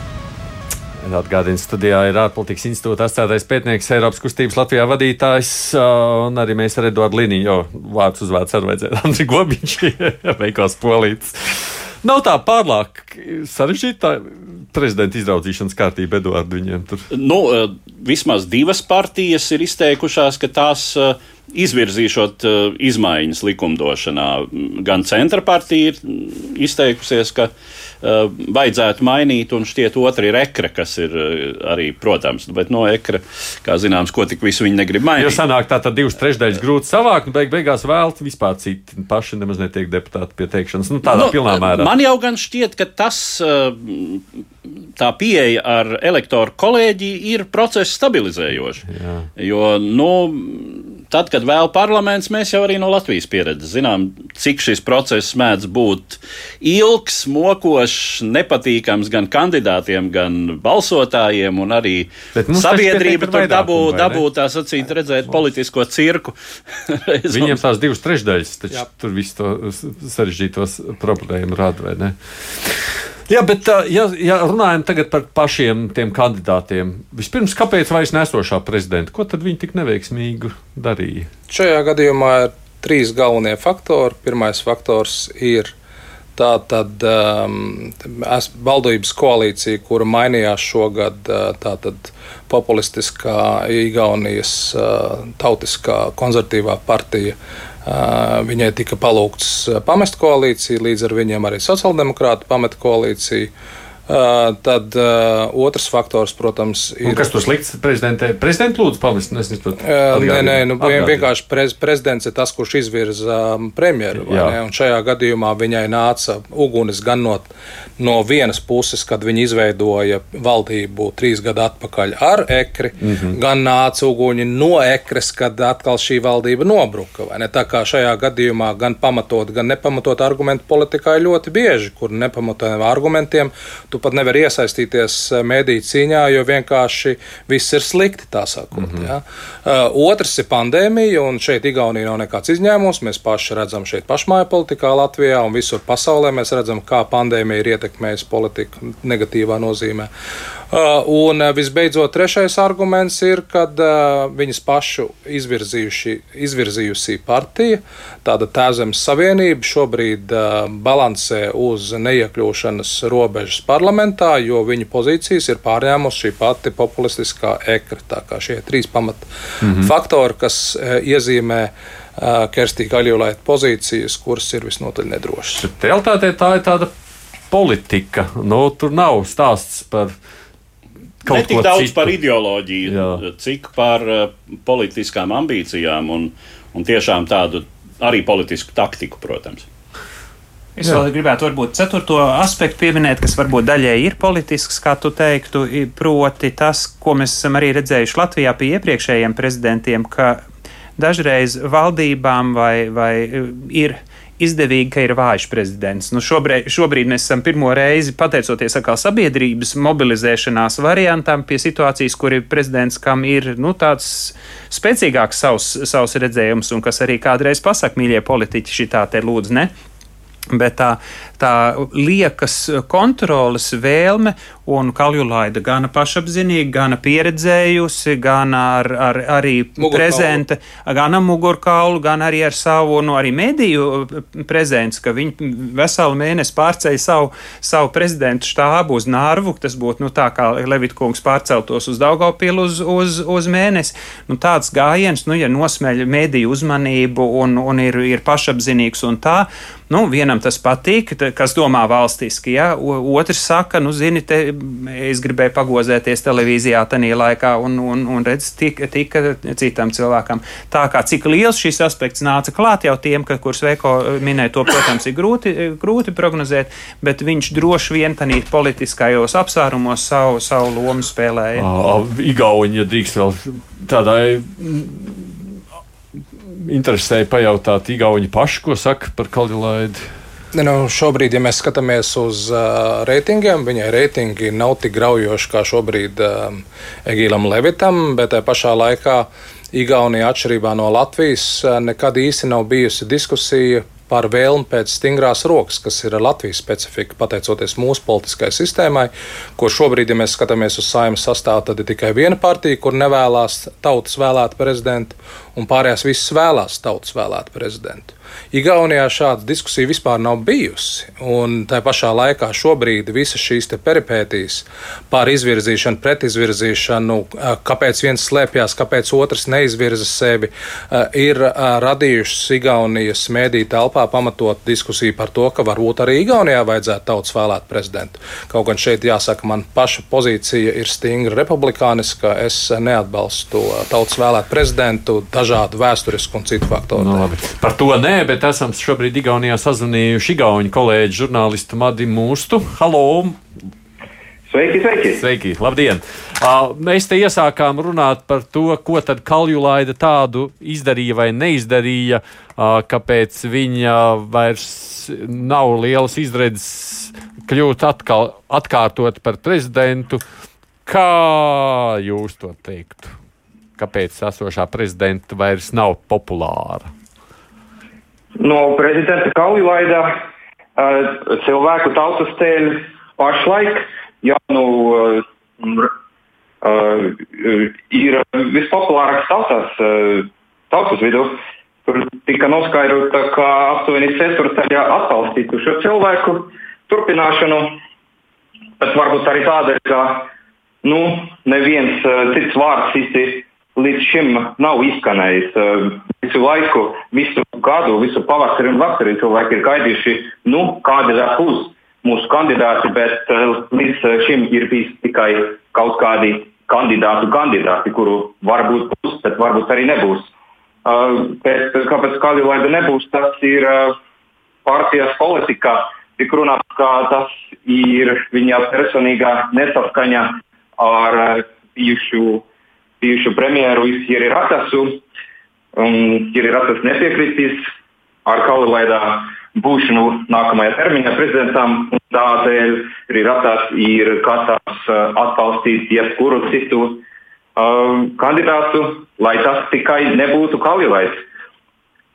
Atgādījums studijā ir ārpolitikas institūta asociētais pētnieks, Eiropas kustības Latvijā vadītājs, un arī mēs ar Eduardu Liniņu, jo vārds uzvārds ar vajadzēja Andri Gobiņš, veikals polīts. Nav tā pārlāk sarežģīta prezidenta izraudzīšanas kārtība, Eduards, viņiem tur. Nu, vismaz divas partijas ir izteikušās, ka tās izvirzīšot izmaiņas likumdošanā. Gan centra partija ir izteikusies, ka uh, vajadzētu mainīt, un šķiet, otra ir ekra, kas ir uh, arī, protams, bet no ekra, kā zināms, ko tik visu viņi negrib mainīt. Jo sanāk tā tad divas trešdaļas grūti savākt, un beig beigās vēlt vispār citi paši nemaz netiek deputāti pieteikšanas. Nu, tādā nu, pilnā mērā. Man jau gan šķiet, ka tas. Tā pieeja ar elektoru kolēģiju ir procesa stabilizējoša. Jo, nu, tad, kad vēl parlaments, mēs jau arī no Latvijas pieredzes zinām, cik šis process mēdz būt ilgs, mokošs, nepatīkams gan kandidātiem, gan balsotājiem, un arī sabiedrība tur dabū, dabū tā sacīt, redzēt politisko cirku. Viņiem tās divas trešdaļas, taču Jā. tur viss to sarežģītos problēmu rada, vai ne? Jā, bet ja, ja runājam par pašiem tiem kandidātiem, vispirms, kāpēc vairs nesošā prezidenta, ko tad viņi tik neveiksmīgi darīja? Šajā gadījumā ir trīs galvenie faktori. Pirmais faktors ir tā tad um, valdības koalīcija, kura mainījās šogad, tā tad populistiskā Igaunijas tautiskā konservatīvā partija Viņai tika palūgts pamest koalīciju, līdz ar viņiem arī sociāldemokrāti pameta koalīciju. Tad uh, otrs faktors, protams, ir. Un kas tur slikts prezidentē? Prezidents lūdzu pamest. Es nesaprotu. Uh, nē, nē, nu, Atgādīt. vienkārši prez, prezidents ir tas, kurš izvirza premjeru. Un šajā gadījumā viņai nāca uguns gan no, no vienas puses, kad viņi izveidoja valdību trīs gadu atpakaļ ar ekri, mm -hmm. gan nāca uguņi no ekres, kad atkal šī valdība nobruka. Tā kā šajā gadījumā gan pamatot, gan nepamatot argumentu politikā ir ļoti bieži, kur nepamatotiem argumentiem tu pat nevari iesaistīties eh, mēdīņu cīņā, jo vienkārši viss ir slikti. Sakot, mm -hmm. ja. uh, otrs ir pandēmija, un šeit Igaunija nav nekāds izņēmums. Mēs paši redzam šeit pašmāju politikā Latvijā un visur pasaulē. Mēs redzam, kā pandēmija ir ietekmējusi politiku negatīvā nozīmē. Uh, un uh, visbeidzot, trešais arguments ir, kad uh, viņas pašu izvirzījusi partija, tāda Tēzemes Savienība, šobrīd balansē uz neiekļūšanas robežas parlamentā, jo viņu pozīcijas ir pārņēmusi šī pati populistiskā ekra. Tā kā šie trīs pamat mm -hmm. faktori, kas iezīmē Kerstīna Kaļģulaita pozīcijas, kuras ir visnotaļ nedrošas. Realtātē tā ir tāda politika. Nu, tur nav stāsts par kaut ne tik daudz citu. par ideoloģiju, Jā. cik par uh, politiskām ambīcijām un, un tiešām tādu arī politisku taktiku, protams. Es Jā. vēl gribētu varbūt ceturto aspektu pieminēt, kas varbūt daļēji ir politisks, kā tu teiktu, proti tas, ko mēs esam arī redzējuši Latvijā pie iepriekšējiem prezidentiem, ka dažreiz valdībām vai, vai ir izdevīgi, ka ir vājš prezidents. Nu, šobrīd, šobrīd mēs esam pirmo reizi, pateicoties atkal sabiedrības mobilizēšanās variantam, pie situācijas, kur ir prezidents, kam ir nu, tāds spēcīgāks savs, savs redzējums, un kas arī kādreiz pasaka, mīļie politiķi, šī tā te lūdzu, ne? Bet tā, tā liekas kontroles vēlme un Kaljulaida gana pašapziņīga, gana pieredzējusi, gan ar, ar arī prezente, gan ar mugurkaulu, gan arī ar savu, nu, arī mediju prezents, ka viņi veselu mēnesi pārceļ savu, savu prezidentu štābu uz Nārvu, tas būtu, nu, tā kā Levitkungs pārceltos uz Daugopilu uz, uz, uz mēnesi. Nu, tāds gājiens, nu, ja nosmeļ mediju uzmanību un, un ir, ir pašapziņīgs un tā, nu, vienam tas patīk, kas domā valstiski, ja, otrs saka, nu, zini, te es gribēju pagozēties televīzijā tajā laikā un, un, un redz, tika, tika citam cilvēkam. Tā kā cik liels šis aspekts nāca klāt jau tiem, ka, kurus Veiko minēja, to, protams, ir grūti, grūti prognozēt, bet viņš droši vien tādā politiskajos apsvērumos savu, savu lomu spēlēja. Igauni, ja drīkst vēl tādai interesēja pajautāt Igauni paši, ko saka par Kaldilaidi. Nu, šobrīd, ja mēs skatāmies uz uh, reitingiem, viņai reitingi nav tik graujoši kā šobrīd uh, Egīlam Levitam, bet tajā pašā laikā Igaunija, atšķirībā no Latvijas, nekad īsti nav bijusi diskusija par vēlmi pēc stingrās rokas, kas ir Latvijas specifika, pateicoties mūsu politiskajai sistēmai, ko šobrīd, ja mēs skatāmies uz saimnes sastāvu, tad ir tikai viena partija, kur nevēlas tautas vēlēt prezidentu, un pārējās visas vēlās tautas vēlēt prezidentu. Igaunijā šāda diskusija vispār nav bijusi. Un tā pašā laikā šobrīd visas šīs peripētīs par izvirzīšanu, pretizvirzīšanu, kāpēc viens slēpjas, kāpēc otrs neizvirza sevi, ir radījušas Igaunijas mēdī telpā pamatot diskusiju par to, ka varbūt arī Igaunijā vajadzētu tautas vēlēt prezidentu. Kaut gan šeit jāsaka, man paša pozīcija ir stingra republikāniska. Es neatbalstu tautas vēlēt prezidentu dažādu vēsturisku un citu faktoru. No, nu, labi. Par to nē, bet esam šobrīd Igaunijā sazvanījuši Igauni kolēģi žurnālistu Madi Mūstu. Halo! Sveiki, sveiki! Sveiki, labdien! Mēs te iesākām runāt par to, ko tad Kaljulaida tādu izdarīja vai neizdarīja, kāpēc viņa vairs nav lielas izredzes kļūt atkal atkārtot par prezidentu. Kā jūs to teiktu? Kāpēc esošā prezidenta vairs nav populāra? No prezidenta Kaulilaida uh, cilvēku tautas ceļ pašlaik jau nu, uh, uh, ir vispopulārāks tautās, uh, tautas vidū. Tur tika noskaidrota, ka aptuveni ceturtaļa atbalstītu šo cilvēku turpināšanu, bet varbūt arī tādēļ, ka nu, neviens cits vārds īsti līdz šim nav izskanējis. Visu laiku, visu gadu, visu pavasari un vasarī cilvēki ir gaidījuši, nu, kādi būs mūsu kandidāti, bet uh, līdz šim ir bijis tikai kaut kādi kandidātu kandidāti, kuru varbūt būs, bet varbūt arī nebūs. Uh, bet kāpēc Kalniņa nebūs, tas ir partijas politika. Tik runāts, ka tas ir viņa personīgā nesaskaņa ar bijušu bijušu premjeru Jiri Ratasu. Un Jiri Ratas nepiekritīs ar Kaulaidā būšanu nākamajā termiņā prezidentam. Tādēļ arī Ratas ir gatavs uh, atbalstīt jebkuru citu uh, kandidātu, lai tas tikai nebūtu Kaulaids.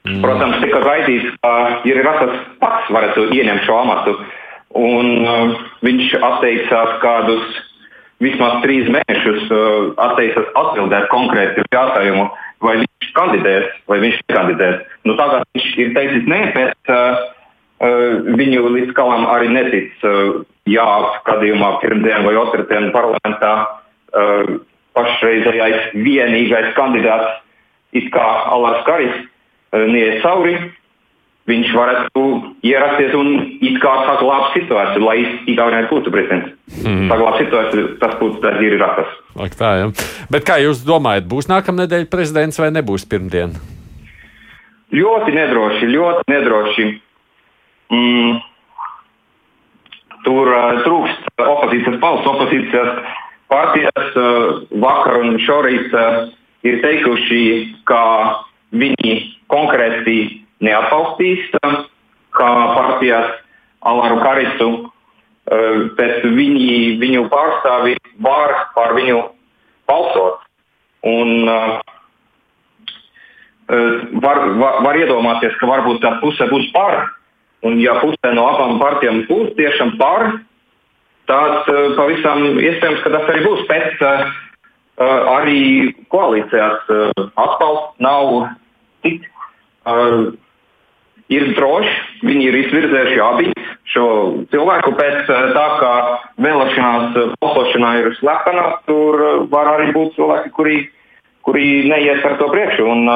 Mm. Protams, tika gaidīts, ka Jiri Ratas pats varētu ieņemt šo amatu. Un, uh, viņš atteicās kādus vismaz trīs mēnešus uh, atteicas atbildēt konkrēti jautājumu, vai viņš kandidēs vai viņš nekandidēs. Nu, tagad viņš ir teicis nē, bet uh, uh, viņu līdz galam arī netic. Uh, jā, gadījumā pirmdien vai otrdien parlamentā uh, pašreizējais vienīgais kandidāts, it kā Alars Karis, uh, neies cauri viņš varētu ierasties un it kā saglabāt situāciju, lai Igaunijai būtu prezidents. Mm. Saglabāt situāciju, tas būtu tas ir ratas. Ak, tā, ja. Bet kā jūs domājat, būs nākamnedēļ prezidents vai nebūs pirmdien? Ļoti nedroši, ļoti nedroši. Mm. Tur uh, trūkst opozīcijas balss, opozīcijas partijas uh, vakar un šorīt uh, ir teikuši, ka viņi konkrēti neatbalstīs kā partijas Alāru Karisu, eh, bet viņi, viņu pārstāvi var par viņu balsot. Un, uh, var, var, var iedomāties, ka varbūt tā puse būs par, un ja puse no abām partijām būs tiešām par, tad pavisam iespējams, ka tas arī būs. Uh, arī koalīcijās atbalsts nav tik ir droši. Viņi ir izvirzējuši abi šo cilvēku pēc eh, tā, ka vēlēšanās eh, balsošanā ir slepena. Tur eh, var arī būt cilvēki, kuri, kuri neiet ar to priekšu. Un,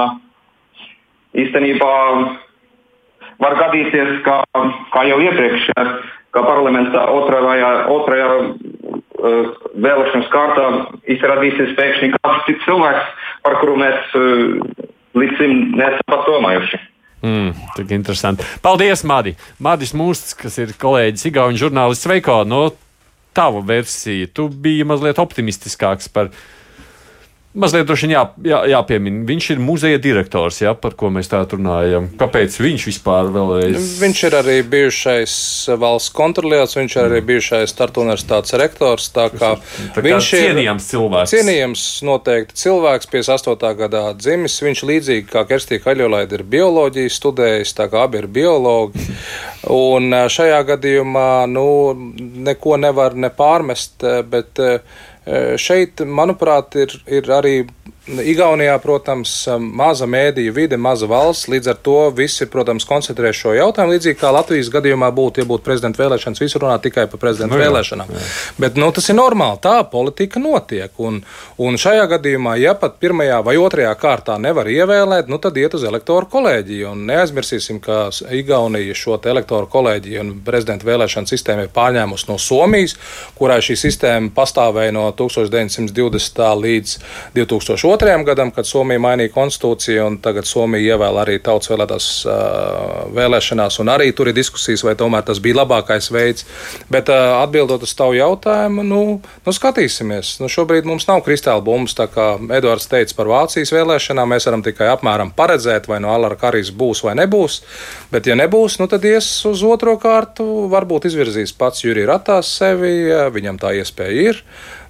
īstenībā var gadīties, ka, kā jau iepriekš, ka parlamentā otrajā, otrajā vēlēšanas kārtā izrādīsies pēkšņi kāds cits cilvēks, par kuru mēs līdz šim neesam pat domājuši. Mm, tik interesanti. Paldies, Madi. Madis Mūsts, kas ir kolēģis Igaunijas žurnālists Veiko. No tava versija, tu biji mazliet optimistiskāks par viņu Mazliet jā, jā, jāpiemina. Viņš ir muzeja direktors, jā, par ko mēs tā runājam. Kāpēc viņš vispār vēlreiz? Viņš ir arī bijušais valsts kontroliers, viņš ir arī bijušais Startu universitātes rektors. Tā kā, tā kā viņš ir cienījams cilvēks. Cienījams noteikti cilvēks, 58. gadā dzimis. Viņš līdzīgi kā Kerstīna Kaļolaida ir bioloģiju studējis, tā kā abi ir biologi. Un šajā gadījumā nu, neko nevar ne pārmest, bet Šeit, manuprāt, ir, ir arī Igaunijā, protams, maza mēdīju vide, maza valsts, līdz ar to visi, protams, koncentrē šo jautājumu. Līdzīgi kā Latvijas gadījumā būtu, ja būtu prezidenta vēlēšanas, visi runā tikai par prezidenta nu, jā, vēlēšanām. Jā. Bet nu, tas ir normāli, tā politika notiek. Un, un šajā gadījumā, ja pat pirmajā vai otrajā kārtā nevar ievēlēt, nu, tad iet uz elektoru kolēģiju. Un neaizmirsīsim, ka Igaunija šo elektoru kolēģiju un prezidenta vēlēšanu sistēmu ir pārņēmusi no Somijas, kurai šī sistēma pastāvēja no 1920. līdz 2002 gadam, kad Somija mainīja konstitūciju, un tagad Somija ievēl arī tautas vēlētās uh, vēlēšanās, un arī tur ir diskusijas, vai tomēr tas bija labākais veids. Bet uh, atbildot uz tavu jautājumu, nu, nu skatīsimies. Nu, šobrīd mums nav kristāla bumbas, tā kā Edvards teica par Vācijas vēlēšanām. Mēs varam tikai apmēram paredzēt, vai no Alara Karīs būs vai nebūs. Bet, ja nebūs, nu, tad ies uz otro kārtu. Varbūt izvirzīs pats Jurijs Ratās sevi, viņam tā iespēja ir.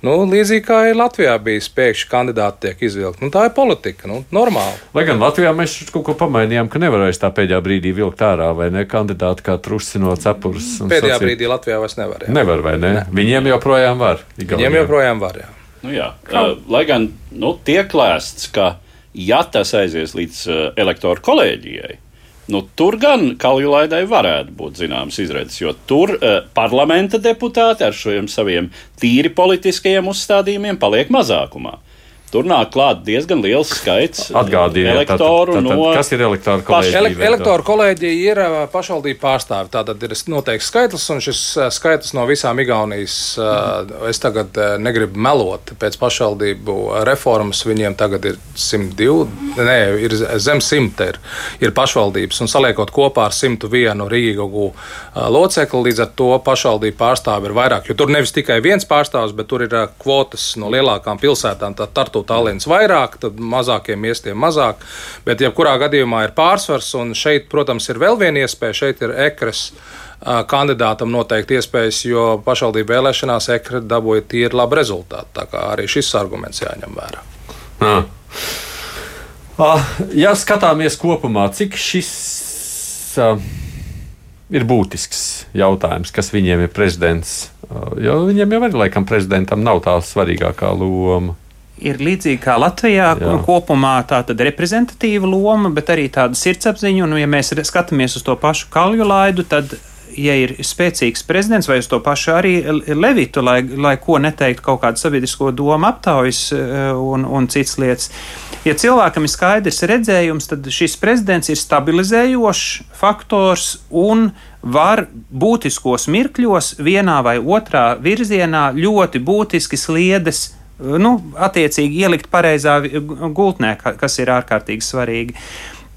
Nu, līdzīgi kā ir Latvijā bijis, pēkšņi kandidāti tiek izvilkti. Nu, tā ir politika, nu, normāli. Lai gan Latvijā mēs kaut ko pamainījām, ka nevarēs tā pēdējā brīdī vilkt ārā, vai ne? Kandidāti kā trusi no cepures. Pēdējā sacīt. brīdī Latvijā vairs nevar. Jā. Nevar, vai ne? ne? Viņiem joprojām var. Igaunijā. Viņiem joprojām var, jā. Nu, jā. Uh, lai gan nu, tiek lēsts, ka ja tas aizies līdz uh, elektoru kolēģijai, Nu, tur gan Kaljulaidai varētu būt zināmas izredzes, jo tur uh, parlamenta deputāti ar šiem saviem tīri politiskajiem uzstādījumiem paliek mazākumā. Tur nāk klāt diezgan liels skaits Atgādīja, elektoru. Tātad, tātad, no kas ir elektoru kolēģija? Ele elektoru kolēģija ir pašvaldību pārstāvi. Tātad ir noteikts skaitlis, un šis skaitlis no visām Igaunijas, es tagad negribu melot, pēc pašvaldību reformas viņiem tagad ir 102, nē, ir zem 100 ir, ir pašvaldības, un saliekot kopā ar 101 Rīgu locekli, līdz ar to pašvaldību pārstāvi ir vairāk, jo tur nevis tikai viens pārstāvs, bet tur ir kvotas no lielākām pilsētām, tā Tartu Tallinas vairāk, tad mazākiem miestiem mazāk. Bet, jebkurā gadījumā ir pārsvars, un šeit, protams, ir vēl viena iespēja. Šeit ir ekras kandidātam noteikti iespējas, jo pašvaldību vēlēšanās ekra dabūja tīri labu rezultātu. Tā kā arī šis arguments jāņem vērā. Ah, ja skatāmies kopumā, cik šis ir būtisks jautājums, kas viņiem ir prezidents, jo viņiem jau arī laikam prezidentam nav tā svarīgākā loma ir līdzīgi kā Latvijā, Jā. kur kopumā tā tad reprezentatīva loma, bet arī tāda sirdsapziņa. Un, ja mēs skatāmies uz to pašu kalju laidu, tad ja ir spēcīgs prezidents vai uz to pašu arī Levitu, lai, lai ko neteikt kaut kādu sabiedrisko domu aptaujas eh, un, un citas lietas. Ja cilvēkam ir skaidrs redzējums, tad šis prezidents ir stabilizējošs faktors un var būtiskos mirkļos vienā vai otrā virzienā ļoti būtiski sliedes nu, attiecīgi ielikt pareizā gultnē, kas ir ārkārtīgi svarīgi.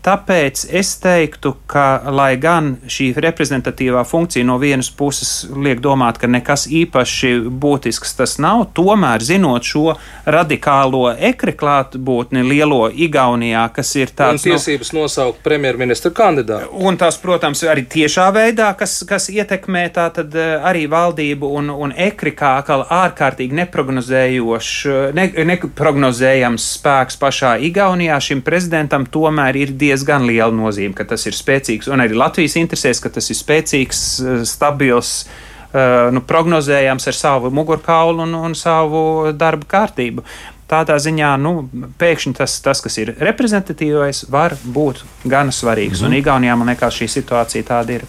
Tāpēc es teiktu, ka, lai gan šī reprezentatīvā funkcija no vienas puses liek domāt, ka nekas īpaši būtisks tas nav, tomēr zinot šo radikālo ekreklātbūtni lielo Igaunijā, kas ir tāds. Un tiesības nu, nosaukt premjerministra kandidātu. Un tas, protams, arī tiešā veidā, kas, kas ietekmē tātad eh, arī valdību un, un ekri kā ārkārtīgi neprognozējošs, ne, neprognozējams spēks pašā Igaunijā šim prezidentam tomēr ir diezgan diezgan liela nozīme, ka tas ir spēcīgs, un arī Latvijas interesēs, ka tas ir spēcīgs, eh, stabils, eh, nu, prognozējams ar savu mugurkaulu un, un savu darba kārtību. Tādā ziņā nu, pēkšņi tas, tas, kas ir reprezentatīvais, var būt gana svarīgs. Mm. Un Igaunijā man liekas, šī situācija tāda ir.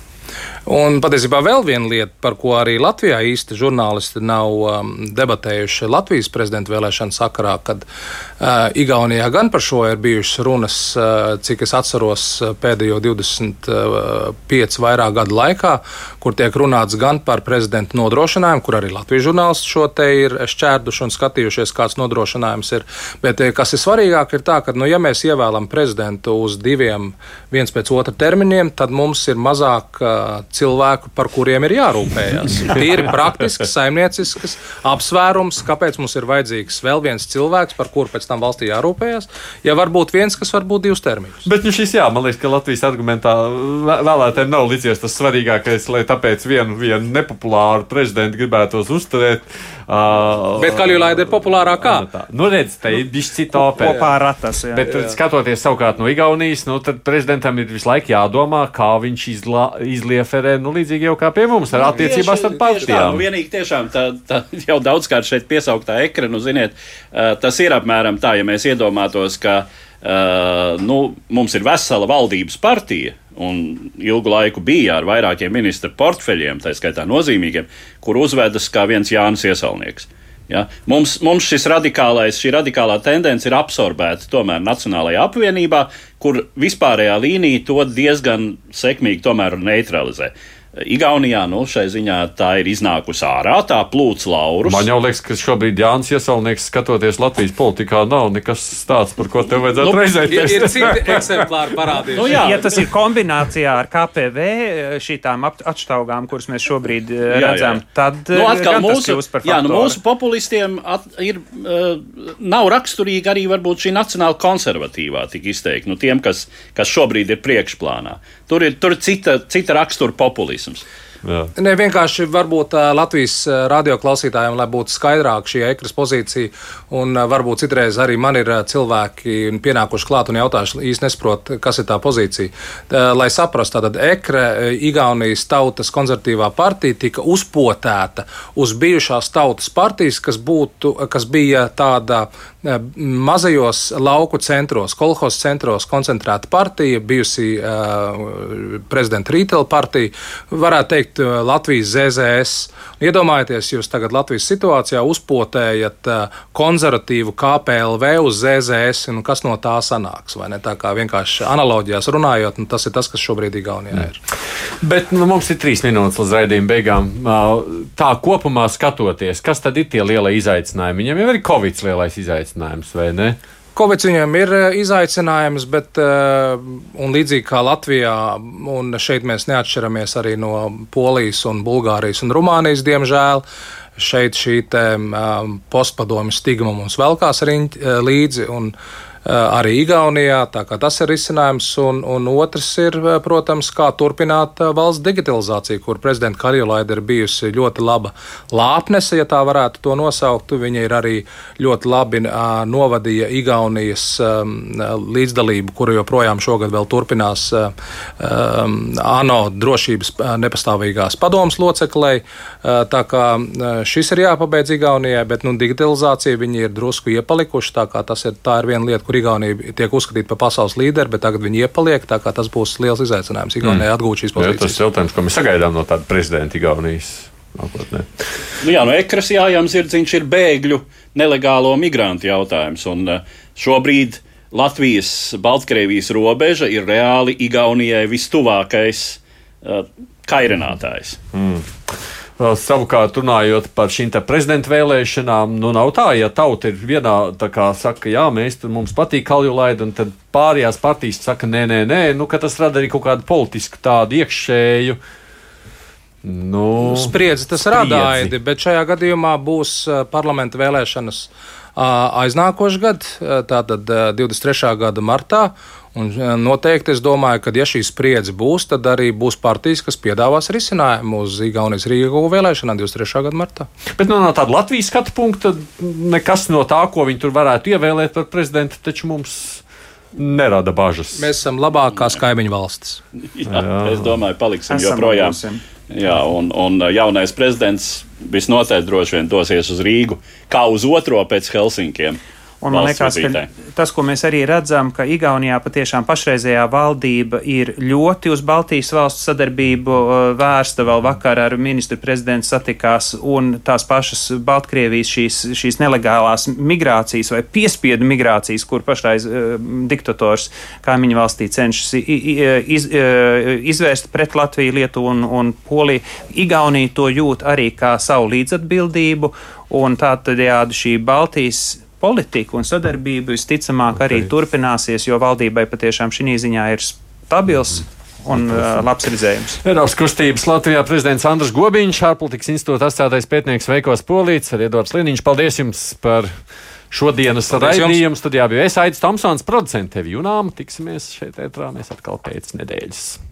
Un patiesībā vēl viena lieta, par ko arī Latvijā īsti žurnālisti nav um, debatējuši Latvijas prezidenta vēlēšanu sakarā, kad uh, Igaunijā gan par šo ir bijušas runas, uh, cik es atceros uh, pēdējo 25 vairāk gadu laikā, kur tiek runāts gan par prezidenta nodrošinājumu, kur arī Latvijas žurnālisti šo te ir šķērduši un skatījušies, kāds nodrošinājums ir. Bet eh, kas ir svarīgāk, ir tā, ka, nu, ja mēs ievēlam prezidentu uz diviem viens pēc otra termiņiem, tad mums ir mazāk uh, cilvēku, par kuriem ir jārūpējas. Tīri praktiski, saimniecisks apsvērums, kāpēc mums ir vajadzīgs vēl viens cilvēks, par kuru pēc tam valstī jārūpējas. Ja varbūt viens, kas var būt divus termiņus. Bet nu, šis, jā, man liekas, ka Latvijas argumentā vēlētājiem nav licies tas svarīgākais, lai tāpēc vienu, vienu nepopulāru prezidentu gribētos uzturēt. Uh, Bet Kaljulaida ir populārākā. Nu, redz, te ir bijis cita opera. Kopā ar ratas. Jā. Bet jā. skatoties savukārt no Igaunijas, nu, tad prezidentam ir visu laiku jādomā, kā viņš izla, izlieferē, nu, līdzīgi jau kā pie mums ar attiecībās ar partijām. Nu, vienīgi tiešām tā, tā jau daudzkārt šeit piesauktā ekrana, nu, ziniet, tas ir apmēram tā, ja mēs iedomātos, ka nu, mums ir vesela valdības partija un ilgu laiku bija ar vairākiem ministru portfeļiem, tā skaitā nozīmīgiem, kur uzvedas kā viens Jānis Iesalnieks. Ja? Mums, mums šis radikālais, šī radikālā tendence ir absorbēta tomēr Nacionālajā apvienībā, kur vispārējā līnija to diezgan sekmīgi neutralizē. Igaunijā nu, šai ziņā tā ir iznākusi ārā, tā plūc laurus. Man jau liekas, ka šobrīd Jānis Iesaulnieks, skatoties Latvijas politikā, nav nekas tāds, par ko tev vajadzētu nu, reizēties. Ir, ir citi eksemplāri parādījušies. Nu, jā. ja tas ir kombinācijā ar KPV šītām atšķaugām, kuras mēs šobrīd jā, redzam, jā. tad nu, atkal mūsu, jā, nu, mūsu populistiem at, ir, uh, nav raksturīga arī varbūt šī nacionāla konservatīvā tik izteikti, nu, tiem, kas, kas šobrīd ir priekšplānā. Tur ir, tur ir cita, cita rakstura populisms. Jā. Ne, vienkārši varbūt Latvijas radioklausītājiem, lai būtu skaidrāk šī ekras pozīcija, un varbūt citreiz arī man ir cilvēki pienākuši klāt un jautājuši, īsti nesaprot, kas ir tā pozīcija. Lai saprastu, tad ekra Igaunijas tautas konservatīvā partija tika uzpotēta uz bijušās tautas partijas, kas, būtu, kas bija tāda mazajos lauku centros, kolhos centros koncentrēta partija, bijusi uh, prezidenta Rītela partija, varētu teikt uh, Latvijas ZZS. Iedomājieties, jūs tagad Latvijas situācijā uzpotējat uh, konservatīvu KPLV uz ZZS, un kas no tā sanāks, vai ne? Tā kā vienkārši analoģijās runājot, nu, tas ir tas, kas šobrīd Igaunijā mm. ir. Bet nu, mums ir trīs minūtes līdz raidījuma beigām. Tā kopumā skatoties, kas tad ir tie lielie izaicinājumi? Viņam jau ir Covid lielais izaicinājums, vai ne? Covid viņiem ir eh, izaicinājums, bet uh, līdzīgi kā Latvijā, un šeit mēs neatšķiramies arī no Polijas, un Bulgārijas un Rumānijas, diemžēl. Šeit šī um, postpadomju stigma mums velkās riņķi, līdzi. Un, uh, Eh, arī Igaunijā. Tas ir risinājums. Un, un otrs ir, eh, protams, kā turpināt eh, valsts digitalizāciju, kur prezidenta Kaljulaida ir bijusi ļoti laba lāpnese, ja tā varētu to nosaukt. Viņa ir arī ļoti labi novadīja Igaunijas līdzdalību, kuru joprojām šogad vēl turpinās ANO drošības nepastāvīgās padomas loceklei. Tā kā šis ir jāpabeidz Igaunijai, bet nu, digitalizācija viņi ir drusku iepalikuši. Tā, tas ir, tā ir viena lieta, kur Igaunija tiek uzskatīta par pasaules līderi, bet tagad viņi iepaliek. Tas būs liels izaicinājums Igaunijai mm. atgūt šīs pozīcijas. Jā, tas ir jautājums, ko mēs sagaidām no tāda prezidenta Igaunijas. Nākotnē. Nu jā, no ekras jājams ir, ir bēgļu nelegālo migrantu jautājums. Un uh, šobrīd Latvijas, Baltkrievijas robeža ir reāli Igaunijai vistuvākais uh, kairinātājs. Mm. Savukārt, runājot par šīm prezidenta vēlēšanām, nu nav tā, ja tauta ir vienā, tā kā saka, jā, mēs tur mums patīk kaljulaida, un tad pārējās partijas saka, nē, nē, nē, nu, ka tas rada arī kaut kādu politisku tādu iekšēju. Nu, spriedzi tas rada aidi, bet šajā gadījumā būs parlamenta vēlēšanas aiznākošais gads, tātad 23. gada martā. Un noteikti es domāju, ka, ja šī spriedze būs, tad arī būs partijas, kas piedāvās risinājumu uz Igaunijas Rīgas vēlēšanām 23. gada martā. Bet nu, no tāda Latvijas skatu punkta nekas no tā, ko viņi tur varētu ievēlēt par prezidentu, taču mums nerada bažas. Mēs esam labākās kaimiņu valstis. Jā, Jā. Es domāju, paliksim esam joprojām. Būsim. Jā, un, un jaunais prezidents visnotaļ droši vien dosies uz Rīgu, kā uz otro pēc Helsinkiem. Un man liekas, ka tas, ko mēs arī redzam, ka Igaunijā patiešām pašreizējā valdība ir ļoti uz Baltijas valstu sadarbību uh, vērsta. Vēl vakar ar ministru prezidentu satikās un tās pašas Baltkrievijas šīs, šīs nelegālās migrācijas vai piespiedu migrācijas, kur pašreiz uh, diktators kaimiņu valstī cenšas iz, uh, izvērst pret Latviju, Lietuvu un, un Poliju. Igaunija to jūt arī kā savu līdzatbildību. Un tā tad jāda šī Baltijas politika un sadarbība visticamāk arī okay. turpināsies, jo valdībai patiešām šī ziņā ir stabils. Un uh, labs redzējums. Eiropas kustības Latvijā prezidents Andris Gobiņš, ārpolitikas institūta asociētais pētnieks Veikos Polīts, arī Edvards Liniņš. Paldies jums par šodienas raidījumu. Studijā bija es Aits Tomsons, producents tevi Junām. Tiksimies šeit ētrā mēs atkal pēc nedēļas.